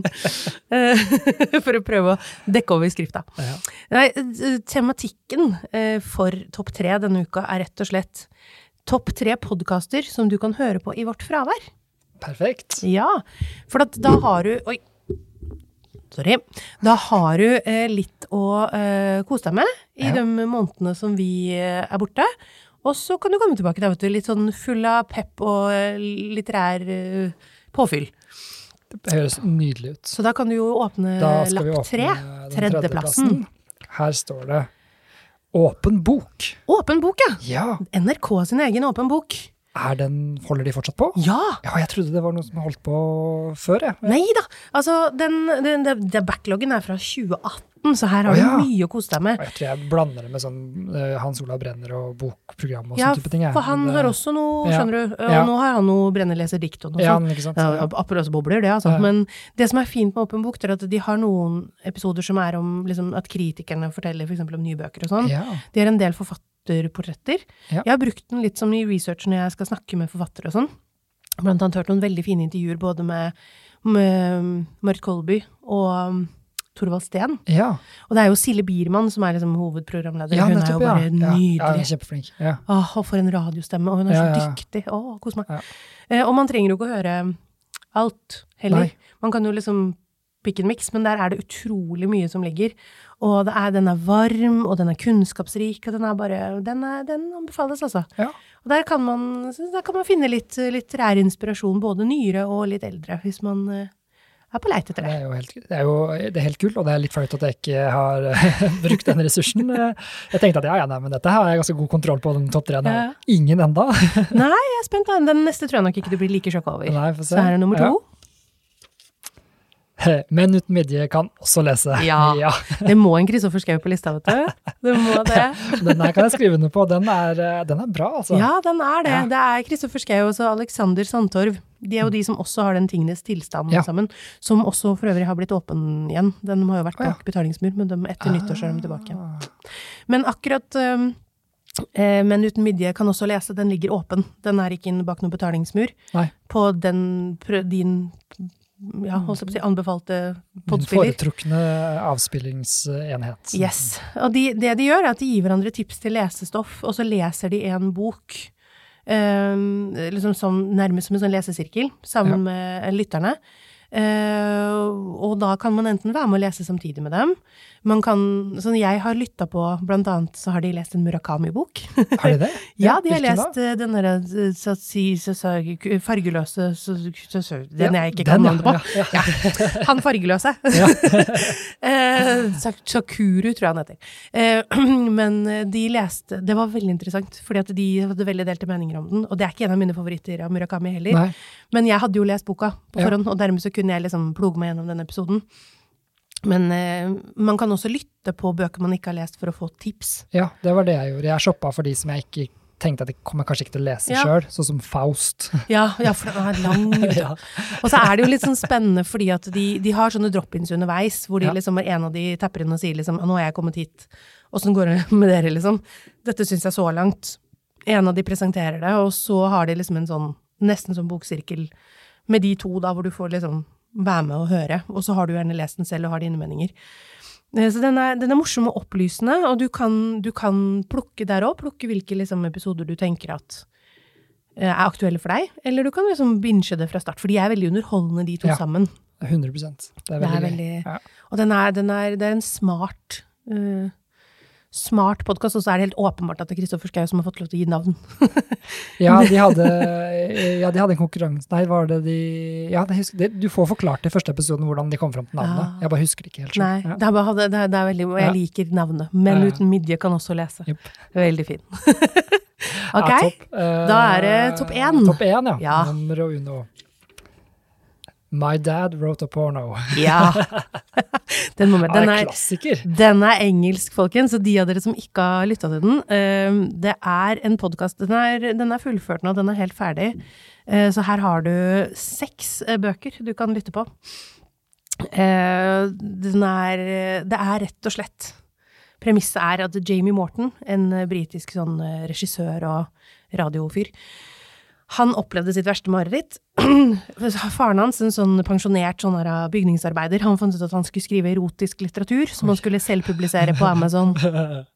Uh, for å prøve å dekke over skrifta. Ja. Nei, tematikken uh, for Topp tre denne uka er rett og slett topp tre podkaster som du kan høre på i vårt fravær. Perfekt. Ja, for da har du Oi, Sorry. Da har du eh, litt å eh, kose deg med i ja. de månedene som vi eh, er borte. Og så kan du komme tilbake da, vet du, litt sånn full av pep og eh, litterær eh, påfyll. Det høres nydelig ut. Så da kan du jo åpne lapp tre. Tredjeplassen. Her står det Åpen bok. Åpen bok, ja. ja. NRK sin egen åpen bok. Den, holder de fortsatt på? Ja! ja! Jeg trodde det var noe som holdt på før, jeg. Nei da. Altså, den, den, den, backloggen er fra 2018, så her har oh, ja. du mye å kose deg med. Jeg tror jeg blander det med sånn uh, Hans Olav Brenner og bokprogram og ja, sånne type ting. Ja, for han det, har også noe, skjønner du. Og nå har han noe Brenner leser dikt og noe ja, sånt. Ja, Apropos det, altså. Men det som er fint med Åpen bok, er at de har noen episoder som er om liksom, at kritikerne forteller f.eks. For om nye bøker og sånn. De har en del forfatterportretter. Jeg har brukt den litt som i research når jeg skal snakke med forfattere og sånn. Blant annet hørt noen veldig fine intervjuer både med, med Marit Kolby og Thorvald Steen. Ja. Og det er jo Silje Biermann som er liksom hovedprogramleder. Ja, hun er jo bare ja. nydelig. Ja, hun er kjempeflink. Ja. Åh, og for en radiostemme. Og hun er så dyktig. Åh, kos meg. Eh, og man trenger jo ikke å høre alt heller. Nei. Man kan jo liksom pick and mix, men der er det utrolig mye som ligger. Og det er, den er varm, og den er kunnskapsrik, og den er bare Den, er, den anbefales, altså. Ja. Og der kan man, der kan man finne litt litterær inspirasjon, både nyere og litt eldre, hvis man eh, er på leit etter Det det. er jo helt, det er jo det er helt kult, og det er litt flaut at jeg ikke har brukt den ressursen. Jeg tenkte at ja, ja, nei, men dette har jeg ganske god kontroll på, den topp tre. Ja. Ingen enda. Nei, jeg er spent. da. Den neste tror jeg nok ikke du blir like sjokka over. Nei, se. Så her er nummer to. Menn uten midje kan også lese. Ja. Det må en Kristoffer Schou på lista, vet du. Det må det. Den her kan jeg skrive under på. Den er, eh, den er bra, altså. Ja, den er det. Ja. Det er Kristoffer Schou og Alexander Sandtorv. De er jo de som også har den tingenes tilstand Ja. sammen. Som også for øvrig har blitt åpen igjen. Den har jo vært Å, ja. bak betalingsmur, men de, etter nyttår så er de tilbake. Ah. Men akkurat um, eh, Men uten midje kan også lese. Den ligger åpen. Den er ikke bak noen betalingsmur. Nei. På den din ja, holdt jeg på å si, anbefalte Min Din foretrukne avspillingsenhet. Yes. Og de, det de gjør, er at de gir hverandre tips til lesestoff, og så leser de en bok. Um, liksom som, nærmest som en sånn lesesirkel, sammen med lytterne. Eh, og da kan man enten være med å lese samtidig med dem. Man kan, sånn jeg har lytta på, blant annet så har de lest en Murakami-bok. Har de det? Ja, de har lest eh, den derre eh, fargeløse så- Den jeg ikke kan den, navnet på. Ja. Han fargeløse. Eh, Sakuru, tror jeg han heter. Eh, men eh, de leste Det var veldig interessant, fordi at de hadde veldig delte meninger om den. Og det er ikke en av mine favoritter av Murakami heller. Men jeg hadde jo lest boka på forhånd, og dermed så kunne jeg liksom ploge meg gjennom denne episoden. Men eh, man kan også lytte på bøker man ikke har lest, for å få tips. ja, det var det jeg gjorde. Jeg shoppa for de som jeg ikke tenkte at jeg kommer kanskje ikke til å lese Ja. sjøl, sånn som Faust. Ja, ja for den er lang. Ja. Og så er det jo litt sånn spennende, fordi at de, de har sånne drop-ins underveis, hvor de Ja. liksom, en av de tapper inn og sier liksom, nå har jeg kommet hit, åssen går det med dere, liksom? Dette syns jeg så langt. En av de presenterer det, og så har de liksom en sånn, nesten som boksirkel med de to da, hvor du får liksom være med og høre, og så har du gjerne lest den selv og har dine meninger. Eh, Så den er, den er morsom og opplysende, og du kan, du kan plukke der òg, plukke hvilke liksom, episoder du tenker at eh, er aktuelle for deg, eller du kan liksom binge det fra start, for de er veldig underholdende, de to Ja. sammen. 100 Det er Det er veldig Ja. Og den er, den er, det er en smart eh, Smart podkast, og så er det helt åpenbart at det er Kristoffer Schou som har fått lov til å gi navn. Ja, de hadde, ja, de hadde en konkurranse Nei, var det de Ja, det, det, du får forklart i første episoden hvordan de kom fram til navnet. Ja. Jeg bare husker det ikke helt. selv. Nei, Ja. det, er det, er, det er veldig Og jeg liker navnet. Men uten midje kan også lese. Yep. Veldig fin. ok. Eh, Da er det topp én. Topp én, ja. Ja. Numero uno. My dad wrote a porno. Ja. Den, må med. Den, er er, klassiker. den er engelsk, folkens, Så de av dere som ikke har lytta til den eh, Det er en podkast den, den er fullført nå, den er helt ferdig. Eh, så her har du seks eh, bøker du kan lytte på. Eh, den er Det er rett og slett Premisset er at Jamie Morton, en britisk sånn regissør og radiofyr, han opplevde sitt verste mareritt. Faren hans, en sånn pensjonert sånn her bygningsarbeider, han fant ut at han skulle skrive erotisk litteratur, som han skulle selvpublisere på Amazon.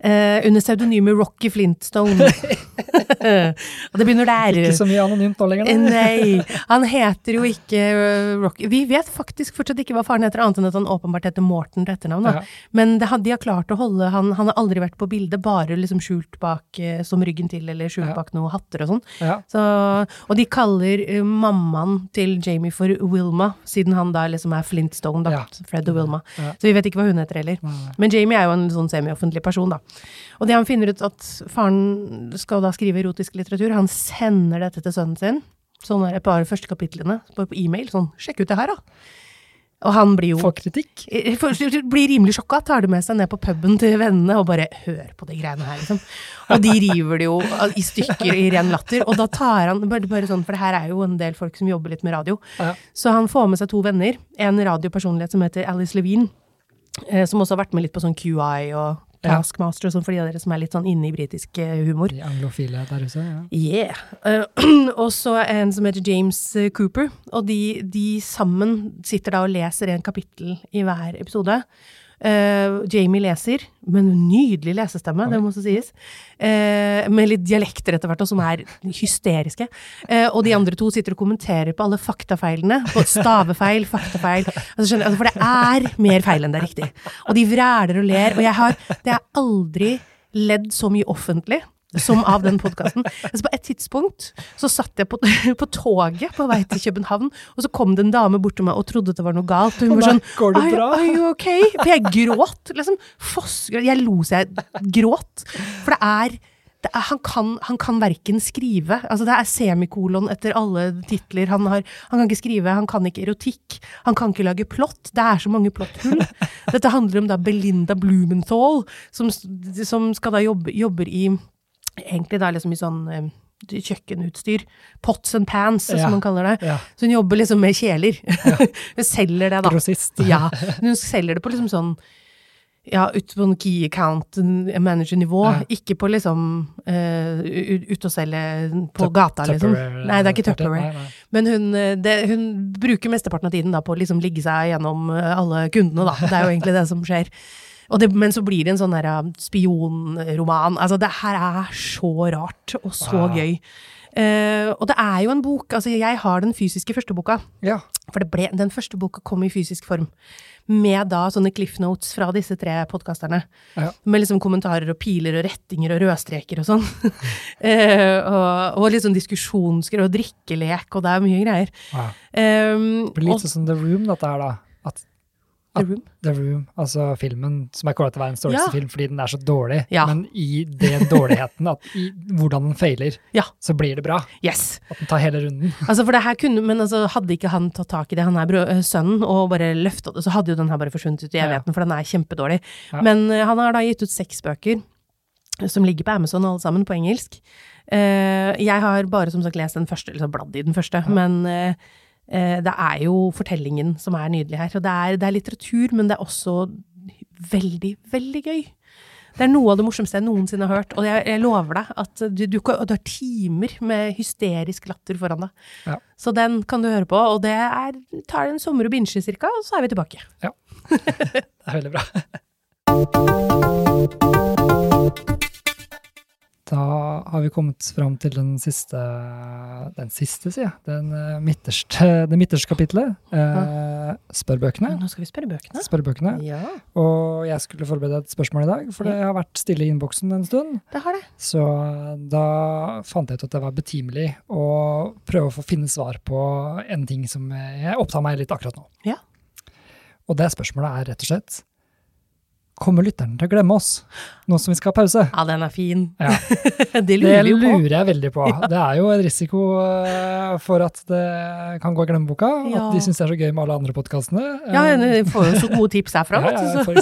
Eh, under pseudonymet Rocky Flintstone. og det begynner der. Ikke så mye anonymt nå lenger. Eh, da. Nei, han heter jo ikke uh, Rocky. Vi vet faktisk fortsatt ikke hva faren heter, annet enn at han åpenbart heter Morten til etternavn. Ja. Men det, de har klart å holde han, han har aldri vært på bildet, bare liksom skjult bak eh, som ryggen til, eller skjult Ja. bak noen hatter og sånn. Ja. Så, og de kaller uh, mammaen til Jamie for Wilma, siden han da liksom er Flintstone, da. Fred og Wilma. Så vi vet ikke hva hun heter heller. Men Jamie er jo en sånn semi-offentlig person, da. Og det han finner ut at faren skal da skrive erotisk litteratur, han sender dette til sønnen sin, sånn er et par første kapitlene, bare på e-mail, sånn, sjekk ut det her da. Og han blir jo Får kritikk. eh, for- blir rimelig sjokka, tar det med seg ned på puben til vennene og bare hør på de greiene her, liksom. Og de river det jo i stykker i ren latter, og da tar han, bare, bare sånn, for det her er jo en del folk som jobber litt med radio, Ja. så han får med seg to venner, en radiopersonlighet som heter Alice Levine, eh, som også har vært med litt på sånn QI og. Taskmaster og sånn, for de av dere som er litt sånn inne i britisk eh, humor. De anglofile der ute. Ja. Yeah. Eh, og så en som heter James eh, Cooper, og de, de sammen sitter da og leser en kapittel i hver episode. Eh, Jamie leser, med en nydelig lesestemme, det må også sies. Uh, med litt dialekter etter hvert, og som er hysteriske. Uh, og de andre to sitter og kommenterer på alle faktafeilene. På stavefeil, faktafeil. Altså, skjønner, altså, for det er mer feil enn det er riktig. Og de vræler og ler. Og jeg har, det er aldri ledd så mye offentlig som av den podkasten. Altså på et tidspunkt så satt jeg på, på, toget på vei til København, og så kom det en dame bort til meg og trodde det var noe galt. Og hun var sånn Går det bra? Are you okay? For jeg gråt, liksom. Fossgråt. Jeg lo så jeg gråt. For det er, det er han, kan, han kan verken skrive Altså, det er semikolon etter alle titler. Han, har, han kan ikke skrive, han kan ikke erotikk, han kan ikke lage plott. Det er så mange plotthull. Dette handler om da Belinda Blumenthal, som, som skal da jobbe, jobber i egentlig da liksom i sånn kjøkkenutstyr. Pots and pans, Ja. som man kaller det. Ja. Så hun jobber liksom med kjeler. hun selger det, da. Grossist. Ja, hun selger det på liksom sånn ja, ut på en key account manager-nivå, Ja. ikke på liksom uh, ut og selge på Tup- gata, liksom. Nei, det er ikke Tupperware. Men hun, eh, det, hun bruker mesteparten av tiden da på å liksom ligge seg gjennom eh, alle kundene, da. Det er jo egentlig det som skjer. Og det, men så blir det en sånn der eh, spionroman. Altså, det her er så rart, og så Wow. gøy. Uh, og det er jo en bok Altså, jeg har den fysiske første boka. Ja. For det ble, den første boka kom i fysisk form. Med da sånne cliff notes fra disse tre podkasterne. Ja. Med liksom kommentarer og piler og rettinger og rødstreker og sånn. uh, og, og litt sånn diskusjonsgreier og drikkelek, og det er mye greier. Ja. Um, Det blir og- litt sånn The Room, dette her, da. At The Room. The Room, altså filmen som er kåret til verdens dårligste Ja. film fordi den er så dårlig, Ja. men i den dårligheten, at i hvordan den feiler, Ja. så blir det bra. Yes! At den tar hele runden. Altså for det her kunne, Men altså, hadde ikke han tatt tak i det, han er øh, sønnen, og bare løfta det, så hadde jo den her bare forsvunnet ut i evigheten, for den er kjempedårlig. Men øh, han har da gitt ut seks bøker, som ligger på Amazon alle sammen, på engelsk. Eh, jeg har bare som sagt lest den første, eller så bladd i den første, men eh, eh, det er jo fortellingen som er nydelig her. Og det er, det er litteratur, men det er også veldig, veldig gøy. Det er noe av det morsomste jeg noensinne har hørt, og jeg, jeg lover deg at du, du, du har timer med hysterisk latter foran deg. Ja. Så den kan du høre på, og det er, tar en sommer å binge cirka, og så er vi tilbake. Ja. Det er veldig bra. Da har vi kommet fram til den siste Den siste, sier jeg. Den eh, midterste, det midterste kapitlet. Eh, spørrebøkene. Nå skal vi spørre bøkene. Spørrebøkene. Ja, Og jeg skulle forberede et spørsmål i dag, for det har vært stille i innboksen en stund. det har det. Så da fant jeg ut at det var betimelig å prøve å få finne svar på en ting som jeg opptar meg litt akkurat nå. Ja. Og det spørsmålet er rett og slett Kommer lytterne til å glemme oss nå som vi skal ha pause? Ja, den er fin. Ja. det Det lurer vi jo på. lurer jeg veldig på. Det er jo en risiko eh, for at det kan gå i glemmeboka. Ja. At de syns det er så gøy med alle andre podkastene. Ja, vi får jo så gode tips herfra. Ja, ja, så- for.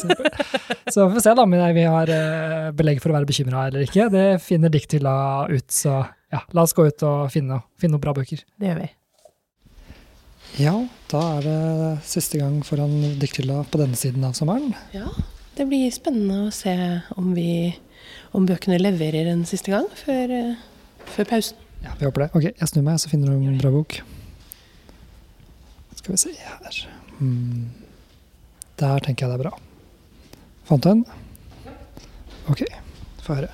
Så vi får se da om vi har eh, belegg for å være bekymra eller ikke. Det finner Dikthylla ut, så ja, la oss gå ut og finne, finne noen bra bøker. Det gjør vi. Ja, da er det siste gang foran Dikthylla på denne siden av sommeren. Ja, det blir spennende å se om, vi, om bøkene leverer en siste gang før, eh, før pausen. Ja, vi håper det. Ok, jeg snur meg, så finner du en bra bok. Skal vi se her. mm. Der tenker jeg det er bra. Fant du en? Ok, få høre.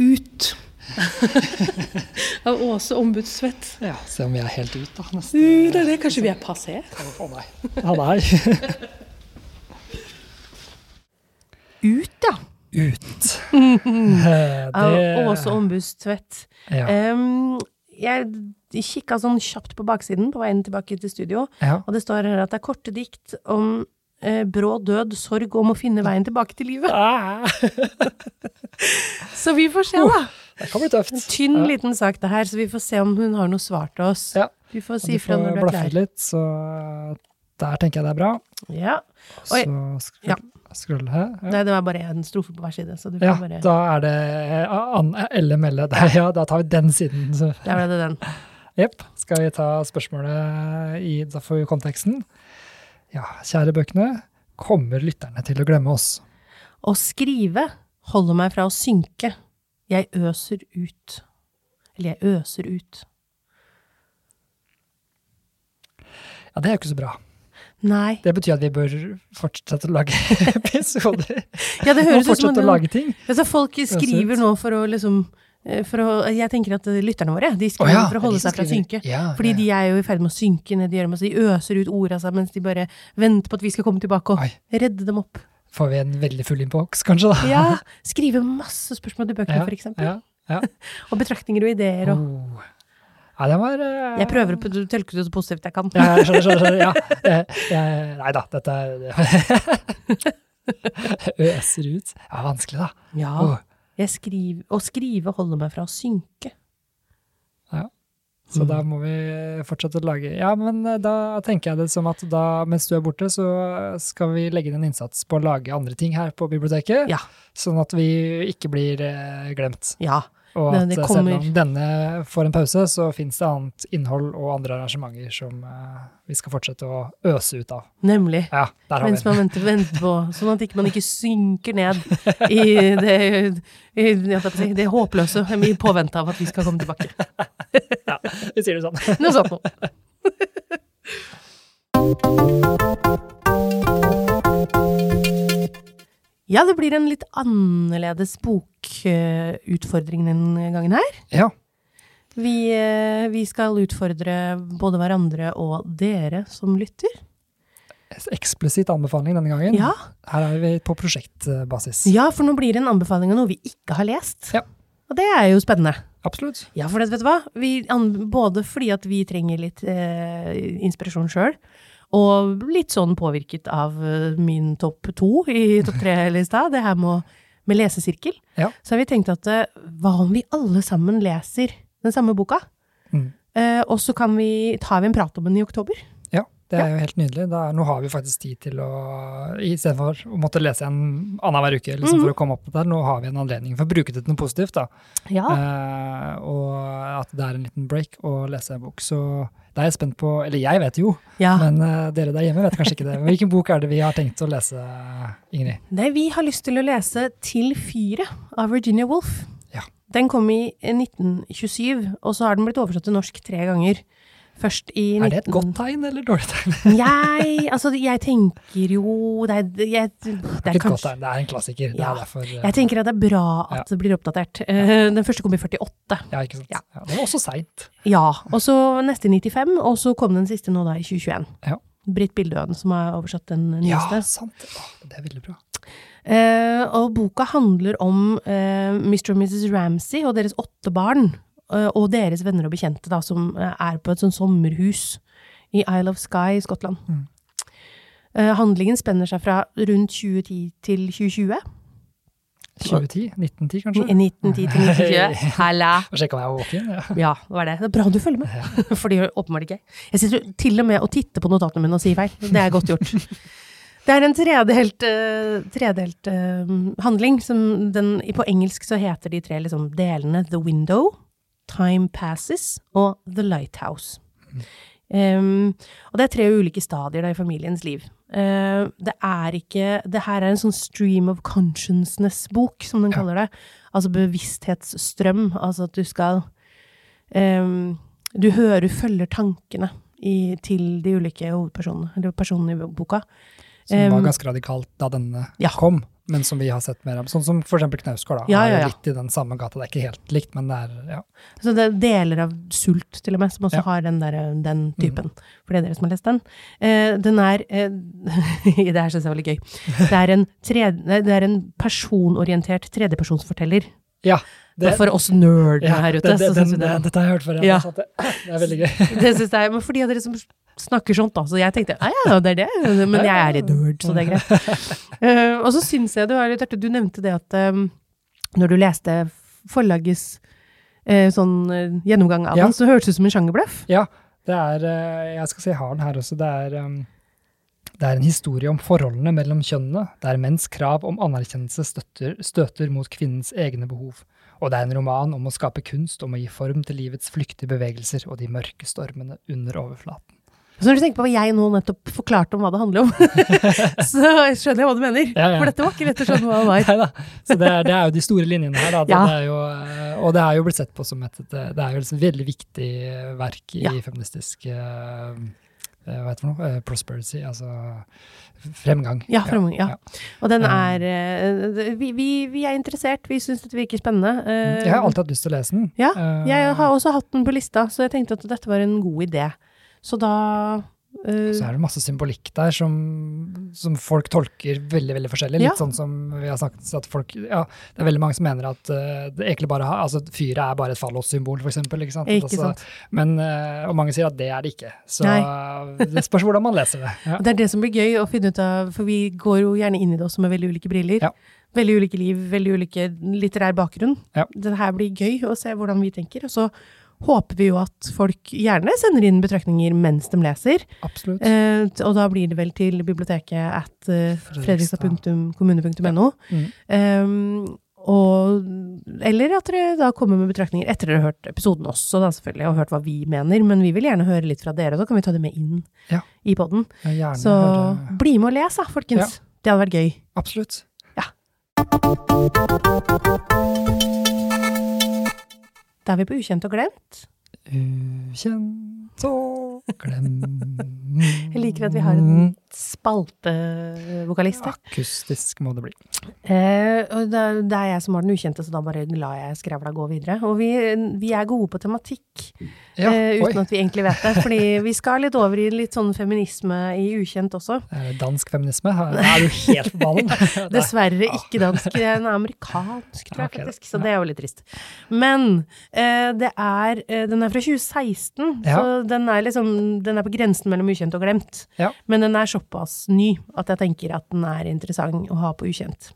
Ut! Av Åse Ombudsvett. Ja, se om vi er helt ut, da. Neste. Uh, det er det. Kanskje vi er passé? Å nei. Ja, nei. Ut, ja. Ut. Eh, det- Åse Ombudstvett. Ja. Um, jeg kikka sånn kjapt på baksiden på veien tilbake til studio, ja. og det står her at det er korte dikt om eh, brå død, sorg om å finne veien tilbake til livet. Ah, Så vi får se, da. det kan bli tøft. En tynn, Ja. liten sak det her, så vi får se om hun har noe svar til oss. Ja. Vi får si Du ifra får når du er blaffe klar. litt, så der tenker jeg det er bra. Ja. Og, Så skal vi... Ja. Skrull her. Ja. Nei, det var bare en strofe på hver side, så du får Ja, bare da er det Elle Melle der, ja. Da tar vi den siden. så- Der ble det den. Jepp. Skal vi ta spørsmålet i Da får vi konteksten. Ja, kjære bøkene. Kommer lytterne til å glemme oss? Å skrive holder meg fra å synke. Jeg øser ut. Eller jeg øser ut. Ja, det er jo ikke så bra. Nei. Det betyr at vi bør fortsette å lage episoder. Ja, det høres som fortsette å lage ting. Altså, folk skriver nå for å liksom eh, for å, Jeg tenker at lytterne våre de skriver oh, ja, for å holde seg fra å synke. Ja, Fordi ja. de er jo i ferd med å synke ned i gjørma, så de øser ut ord av seg mens de bare venter på at vi skal komme tilbake og Oi. redde dem opp. Får vi en veldig full innboks, kanskje, da? Ja, Skrive masse spørsmål til bøkene, Ja, ja. Og betraktninger og ideer. Og. Oh. Ja det var uh, Jeg prøver å tolke det så positivt jeg kan. Ja, skjønner, skjønner. Ja. Jeg, nei da, dette er Øser ut. Ja, vanskelig, da. Ja, Oh. jeg skriver, Å skrive holder meg fra å synke. Så Mm. da må vi fortsette å lage Ja, men da tenker jeg det som at da, mens du er borte, så skal vi legge inn en innsats på å lage andre ting her på biblioteket. Ja. Sånn at vi ikke blir eh, glemt. Ja. Og at eh, selv om denne får en pause, så fins det annet innhold og andre arrangementer som eh, vi skal fortsette å øse ut av. Nemlig. Ja, der har Mens man venter, venter på, sånn at ikke man ikke synker ned i det, i, si, det håpløse i påvente av at vi skal komme tilbake. Vi sier det sånn. Noe sånt noe. Ja, det blir en litt annerledes bokutfordring denne gangen her. Ja. Vi, eh, vi skal utfordre både hverandre og dere som lytter. Eksplisitt anbefaling denne gangen. Ja, Her er vi på prosjektbasis. ja for nå blir det en anbefaling av noe vi ikke har lest. Ja. Og det er jo spennende. Absolutt. Ja, for det, vet du hva? Vi, både fordi at vi trenger litt eh, inspirasjon sjøl, og litt sånn påvirket av eh, min topp to i topp tre-lista, det her med, med lesesirkel, Ja. så har vi tenkt at eh, hva om vi alle sammen leser den samme boka? Mm. Eh, og så kan vi, tar vi en prat om den i oktober. Ja, det er jo helt nydelig. Da, nå har vi faktisk tid til å I stedet for å måtte lese en annenhver uke liksom, mm. for å komme opp på det, nå har vi en anledning for å bruke det til noe positivt. da. Ja. Eh, og at det er en liten break å lese en bok. Så da er jeg spent på Eller jeg vet jo, ja. men uh, dere der hjemme vet kanskje ikke det. Men Hvilken bok er det vi har tenkt å lese, Ingrid? Nei, vi har lyst til å lese Til fyret av Virginia Woolf. Ja. Den kom i 1927, og så har den blitt oversatt til norsk tre ganger. Først i Er det et godt tegn eller dårlig tegn? Jeg, altså, jeg tenker jo Det er, jeg, det er et godt kanskje det er en klassiker. Det Ja. er derfor eh, Jeg tenker at det er bra at Ja. det blir oppdatert. Uh, Den første kom i 48. Ja, ikke sant. Ja. Ja, det var også seint. Ja. Og så neste i 95, og så kom den siste nå da i 2021. Ja. Britt Bildøen som har oversatt den Ja, sant. Det er veldig bra. Uh, og boka handler om uh, Mr. og Mrs. Ramsey og deres åtte barn. Eh, og deres venner og bekjente da, som eh, er på et sånn sommerhus i Isle of Skye i Skottland. Mm. Eh, handlingen spenner seg fra rundt 2010 til 2020. 2010? 1910, kanskje? 1910 til 1920. Halla! Sjekka om jeg var våken. Ja. Ja, det var det. Det er bra du følger med. For det gjør åpenbart ikke jeg. Sitter til og med og titter på notatene mine og sier feil. Det er godt gjort. Det er en tredelt, tredelt handling. Som den, på engelsk så heter de tre liksom, delene The Window, Time Passes og The Lighthouse. Um, og det er tre ulike stadier da, i familiens liv. Uh, det er ikke Det her er en sånn stream of consciousness-bok, som den Ja. kaller det. Altså bevissthetsstrøm. Altså at du skal um, Du hører, du følger tankene i, til de ulike hovedpersonene, eller personene i boka. Som var ganske radikalt da denne ja. kom, men som vi har sett mer av. Sånn som eksempel Knausgård. Ja, Ja, ja, Er litt i den samme gata. Det er ikke helt likt, men det er ja. Så det er deler av Sult, til og med, som også Ja. har den, der, den typen. For det er dere som har lest den. Eh, den er eh, Det her syns jeg var litt gøy. Det er en, tredje, det er en personorientert tredjepersonsforteller. Ja det, For oss nerdene ja, her ute, det, det, den, det. Dette har jeg hørt før. Ja. Det, det er veldig gøy. Det synes jeg, men for de av dere som snakker sånt, da. Så jeg tenkte ja, ja, det er det. Men jeg er litt nerd, så det er greit. Uh, og så syns jeg du var litt artig. Du nevnte det at um, når du leste forlagets uh, sånn uh, gjennomgang av den, så hørtes det ut som en sjangerbløff. Ja, det er Jeg skal si jeg har den her også. Det er, um, det er en historie om forholdene mellom kjønnene, der menns krav om anerkjennelse støtter, støter mot kvinnens egne behov. Og det er en roman om å skape kunst, om å gi form til livets flyktige bevegelser og de mørke stormene under overflaten. Så når du tenker på hva jeg nå nettopp forklarte om hva det handler om, så skjønner jeg hva du mener. Ja, ja. For dette var ikke lett å skjønne hva det var. Neida. Så det er, det er jo de store linjene her. Da. Det, Ja. det jo, eh, og det er jo blitt sett på som et, et det er jo et veldig viktig verk i feministisk eh, hva heter det for noe? Eh, prosperity, altså fremgang. Ja, fremgang, ja. Og den er eh, vi, vi, vi er interessert, vi syns dette virker spennende. Jeg har alltid hatt lyst til å lese den. Ja, jeg har også hatt den på lista, så jeg tenkte at dette var en god idé. Så da Uh, så er det masse symbolikk der som, som, folk tolker veldig veldig forskjellig. Litt ja. sånn som vi har snakket at folk, ja, Det er veldig mange som mener at uh, det egentlig bare altså fyret er bare et fallossymbol, f.eks. Ikke sant? Ikke altså, sant? Men, uh, og mange sier at det er det ikke. Så det spørs hvordan man leser det. Ja. Det er det som blir gøy å finne ut av, for vi går jo gjerne inn i det også med veldig ulike briller. Ja. Veldig ulike liv, veldig ulike litterær bakgrunn. Det her blir gøy å se hvordan vi tenker. og så håper vi jo at folk gjerne sender inn betraktninger mens de leser. Absolutt. Eh, og da blir det vel til biblioteket at eh, fredrikstad.kommune.no. Ja. Mm. Um, og, eller at dere da kommer med betraktninger etter dere har hørt episoden også, da selvfølgelig, og hørt hva vi mener. Men vi vil gjerne høre litt fra dere, og da kan vi ta det med inn ja. i poden. Så høre... bli med og les, da, folkens. Ja. Det hadde vært gøy. Absolutt. Ja. Da er vi på Ukjent og glemt. Ukjent og glemt Jeg liker at vi har en spaltevokalist. Akustisk må det bli. Eh, det, det, er jeg som har den ukjente, så da bare lar jeg skravla gå videre. Og vi, vi er gode på tematikk, ja, eh, uten at vi egentlig vet det. Fordi vi skal litt over i litt sånn feminisme i ukjent også. Dansk feminisme? Er du helt på ballen? Dessverre ikke dansk. Den er amerikansk, tror jeg okay, faktisk. Så det er jo litt trist. Men eh, det er eh, Den er fra 2016, ja. så den er liksom Den er på grensen mellom ukjent og glemt. Ja. Men den er såpass ny at jeg tenker at den er interessant å ha på ukjent.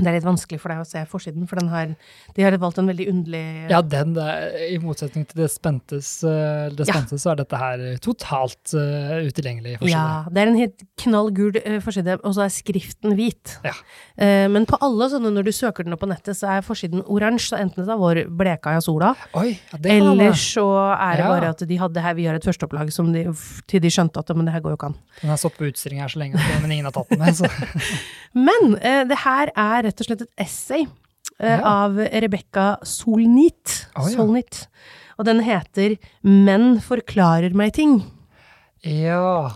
Det er litt vanskelig for deg å se forsiden, for har, de har valgt en veldig underlig Ja, den, i motsetning til det spentes, eh, det spentes ja. så er dette her totalt uh, utilgjengelig forside. Ja, det er en helt knall gul uh, forside, og så er skriften hvit. Ja. Uh, men på alle sånne, når du søker den opp på nettet, så er forsiden oransje, så enten det er vår bleka i sola, Oi, ja, eller så er det bare at de hadde her, vi har et førsteopplag som de, til de skjønte at men det her går jo ikke an. Den har stått på utstilling her så lenge, men ingen har tatt den med. Så. men det her er rett og slett et essay eh, ja. av Rebekka Solnit. Oh, ja. Solnit. Og den heter 'Menn forklarer meg ting'. Ja.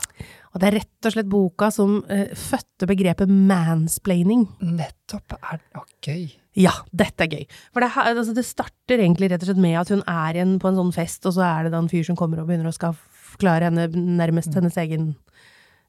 Og det er rett og slett boka som uh, fødte begrepet mansplaining. Nettopp. Er det gøy? Ja, dette er gøy. For det, altså, det, starter egentlig rett og slett med at hun er igjen på en sånn fest, og så er det da en fyr som kommer og begynner å skal forklare henne nærmest mm. hennes egen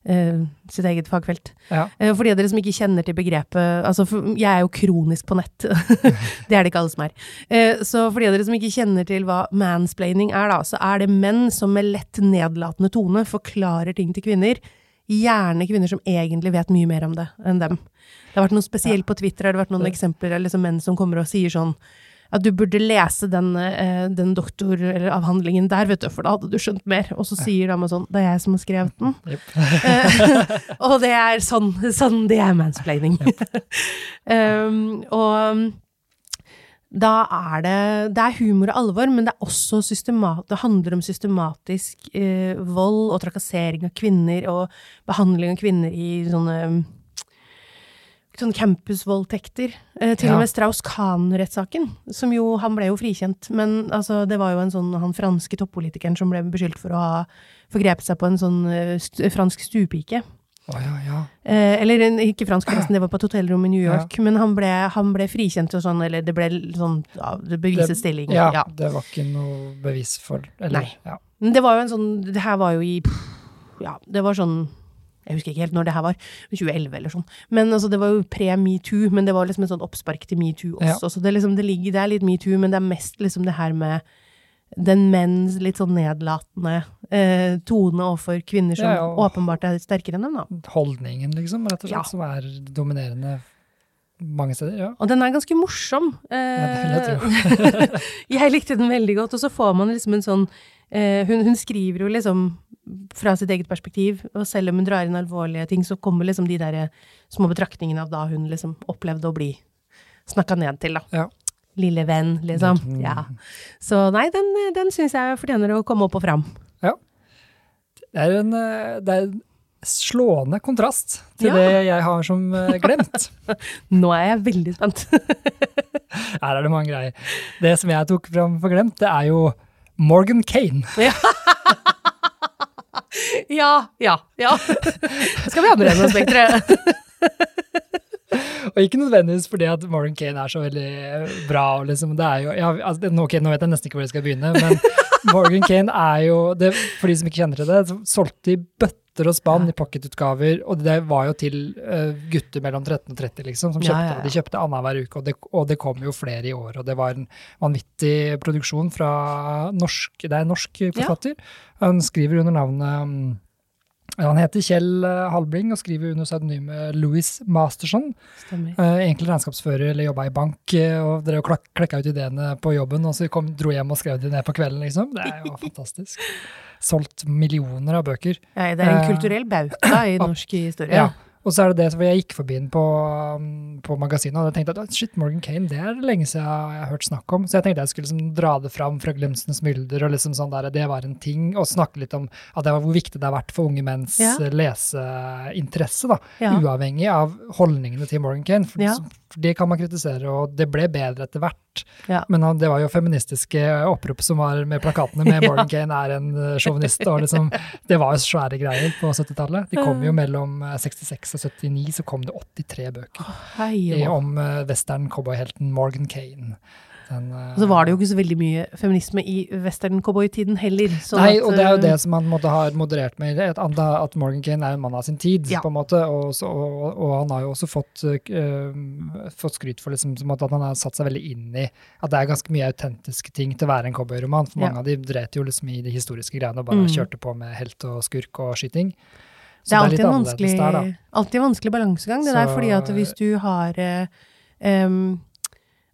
sitt eget fagfelt. Ja. Uh, for de av dere som ikke kjenner til begrepet altså Jeg er jo kronisk på nett. det er det ikke alle som er. Uh, så for de av dere som ikke kjenner til hva mansplaining er, da, så er det menn som med lett nedlatende tone forklarer ting til kvinner. Gjerne kvinner som egentlig vet mye mer om det enn dem. Det har vært noe spesielt på Twitter, har det vært noen eksempler av liksom menn som kommer og sier sånn at du burde lese den, eh, den doktor- eller avhandlingen der, vet du, for da hadde du skjønt mer. Og så sier dama sånn Det er jeg som har skrevet den. Yep. og det er sånn, sånn det er mansplaining. um, og da er det Det er humor og alvor, men det også det handler om systematisk eh, vold og trakassering av kvinner, og behandling av kvinner i sånne sånne campusvoldtekter. Eh, til ja. og med Strauss-Kahn-rettssaken, som jo Han ble jo frikjent, men altså, det var jo en sånn han franske toppolitikeren som ble beskyldt for å ha forgrepet seg på en sånn uh, st fransk stuepike. Oh, ja, ja. Eh, eller ikke fransk, forresten, det var på et hotellrom i New York. Men han ble, han ble, frikjent og sånn, eller det ble sånn ja, beviset stilling. Ja, det var ikke noe bevis for eller, Nei. Men det var jo en sånn Det her var jo i Ja, det var sånn jeg husker ikke helt når det her var, 2011 eller sånn. Men altså, det var jo pre-metoo, men det var liksom en sånt oppspark til metoo også. Ja. Så det, liksom, det ligger der litt metoo, men det er mest liksom det her med den menns litt sånn nedlatende eh, tone overfor kvinner som ja, åpenbart er sterkere enn dem, da. Holdningen, liksom, rett og slett, som er dominerende mange steder, ja. Og den er ganske morsom. Eh, ja, det jeg jeg likte den veldig godt, og så får man liksom en sånn eh, hun, hun, skriver jo liksom fra sitt eget perspektiv, og selv om hun drar inn alvorlige ting, så kommer liksom de der små betraktningene av da hun liksom opplevde å bli snakka ned til, da. Ja. Lille venn, liksom. Mm. Ja. Så nei, den, den syns jeg fortjener å komme opp og fram. Ja. Det er en, det er en slående kontrast til ja. det jeg har som eh, glemt. Nå er jeg veldig spent. Her er det mange greier. Det som jeg tok fram for glemt, det er jo Morgan Kane. Ja. Ja, ja, ja. Skal vi ha med det spekteret? Og ikke nødvendigvis fordi at Morgan Kane er så veldig bra. og Liksom, det er jo, ja, altså, okay, nå vet jeg nesten ikke hvor jeg skal begynne, men Morgan Kane er jo, det, for de som ikke kjenner til det, solgte i bøtter og spann i pocketutgaver, og det var jo til uh, gutter mellom 13 og 30, liksom, som kjøpte ja, ja, ja. De kjøpte annenhver uke, og det, og det, kom jo flere i år. Og det var en vanvittig produksjon fra norsk Det er en norsk forfatter. Han skriver under navnet um, han heter Kjell Halbling, Halbring og skriver under pseudonymet Louis Masterson. Stemmer. Uh, egentlig regnskapsfører eller jobba i bank eh, og drev og klekka ut ideene på jobben, og så kom, dro hjem og skrev de ned på kvelden, liksom. Det er jo fantastisk. Solgt millioner av bøker. Ja, det er en kulturell bauta i norsk historie. Ja, og så er det det som jeg gikk forbi den på, um, på magasinet, og jeg tenkte at shit, Morgan Kane, det er lenge siden jeg har hørt snakk om. Så jeg tenkte jeg skulle liksom dra det fram fra glemselens mylder, og liksom sånn der, det var en ting. Og snakke litt om at det var hvor viktig det har vært for unge menns ja. leseinteresse, da. Ja. Uavhengig av holdningene til Morgan Kane. For, ja. For det kan man kritisere, og det ble bedre etter hvert. Men det var jo feministiske opprop som var med plakatene med Morgan Kane er en eh, sjåvinist, og liksom Det var jo svære greier på 70-tallet. De kom jo mellom 66 og 79 så kom det 83 bøker oh, om western cowboyhelten Morgan Kane. Den, uh, og så var det jo ikke så veldig mye feminisme i western-cowboytiden heller. Nei, og det er jo det som man måtte ha moderert med, at, at Morgan Kane er en mann av sin tid, ja. på en måte, og, så, og, og, han har jo også fått, uh, fått skryt for liksom, at han har satt seg veldig inn i at det er ganske mye autentiske ting til å være en cowboyroman, for mange ja. av de dret jo liksom i de historiske greiene og bare mm. kjørte på med helt og skurk og skyting. Så det er alltid, det er en vanskelig, der, alltid en vanskelig balansegang. Det så, der fordi at hvis du har um,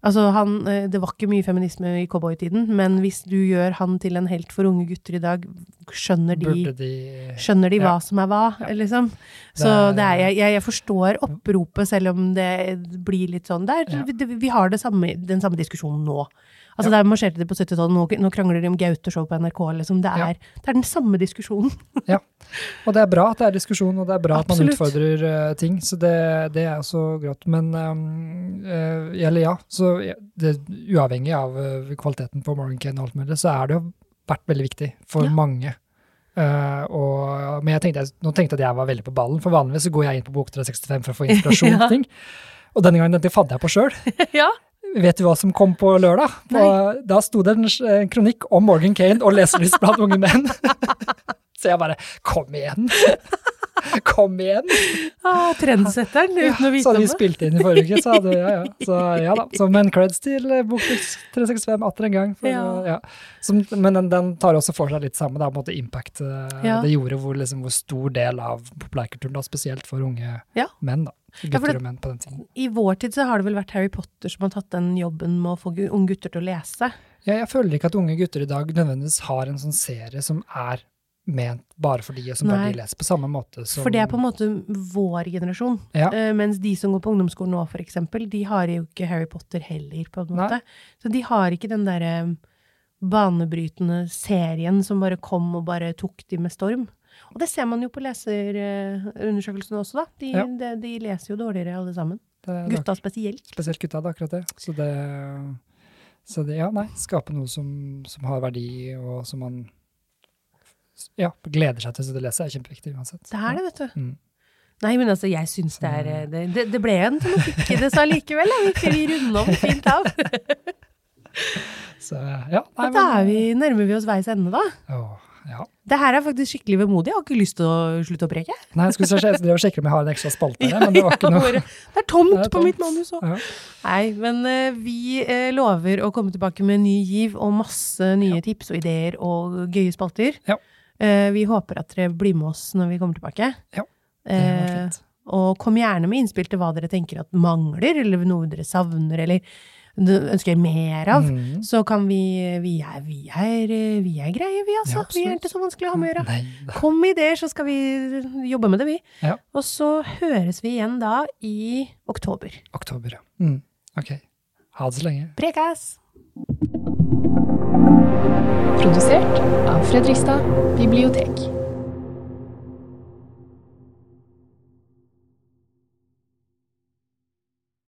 Altså, han, eh, det var ikke mye feminisme i cowboytiden, men hvis du gjør han til en helt for unge gutter i dag, skjønner de, de skjønner de hva som er hva, ja. liksom. Så det er, jeg, jeg, forstår oppropet, selv om det blir litt sånn der. Ja. Vi, vi, har samme, den samme diskusjonen nå. Altså, ja. Der marsjerte de på 70-tallet, nå, nå, krangler de om Gaute-show på NRK. Liksom. Det, er, ja. det, er, den samme diskusjonen. ja, og det er bra at det er diskusjon, og det er bra Absolutt. at man utfordrer uh, ting. Så det, det, er også grått. Men um, uh, eller ja, så det, uavhengig av uh, kvaliteten på Morgan Kane og alt mulig, så er det jo vært veldig viktig for ja. mange. Uh, og, men jeg tenkte, nå tenkte jeg at jeg var veldig på ballen, for vanligvis så går jeg inn på Bok 365 for å få inspirasjon til ting. Og denne gangen det fant jeg på sjøl. ja. Vet du hva som kom på lørdag? På, da sto det en kronikk om Morgan Kane og leselys blant unge menn. Så jeg bare Kom igjen! Kom igjen! Ah, Trendsetteren, uten ja, å vite om det. Så hadde vi spilt inn i forrige uke, så hadde ja, ja. Så ja da. Så, men creds til eh, Bokflux 365 atter en gang. For, ja. ja. Som, men den, den, tar også for seg litt samme, da, på en måte impact eh, det gjorde, hvor, liksom, hvor, stor del av populærkulturen, da, spesielt for unge menn. da. Gutter og menn på den tiden. I vår tid så har det vel vært Harry Potter som har tatt den jobben med å få unge gutter til å lese. Ja, jeg føler ikke at unge gutter i dag nødvendigvis har en sånn serie som er ment bare for de, og som Nei. bare de leser på samme måte som For det er på en måte vår generasjon. Ja. Uh, mens de som går på ungdomsskolen nå, for eksempel, de har jo ikke Harry Potter heller, på en måte. Nei. Så de har ikke den derre banebrytende serien som bare kom og bare tok de med storm. Og det ser man jo på leserundersøkelsene også, da. De, ja. de, de, leser jo dårligere alle sammen. Gutta spesielt. Spesielt gutta, det er akkurat det. Så det, så det ja, nei, skape noe som, som, har verdi, og som man ja, gleder seg til å lese, er kjempeviktig uansett. Det er det, vet du. Mm. Nei, men altså, jeg syns det er det, det, det ble en tematikk i det så likevel. Da. Vi, runder om fint av. Så, ja, nei, da er vi, nærmer vi oss veis ende, da. Åh, ja. Det her er faktisk skikkelig vemodig. Jeg har ikke lyst til å slutte å preke. Nei, jeg skulle sjekke, om jeg har en ekstra spalte her, men det var ikke noe. det er tomt, det er på mitt manus òg. Ja. Nei, men uh, vi uh, lover å komme tilbake med ny giv og masse nye ja. tips og ideer og gøye spalter. Ja. Uh, vi håper at dere blir med oss når vi kommer tilbake. Ja, det var fint. Og kom gjerne med innspill til hva dere tenker at mangler, eller noe dere savner, eller ønsker mer av, mm. så kan vi vi er, vi er, vi er greie, vi, altså. Ja, vi er ikke så vanskelig å ha med å gjøre. Kom med ideer, så skal vi jobbe med det, vi. Ja. Og så høres vi igjen da i oktober. Oktober, ja. Mm. Ok. Ha det så lenge. Prekas! Produsert av Fredrikstad bibliotek.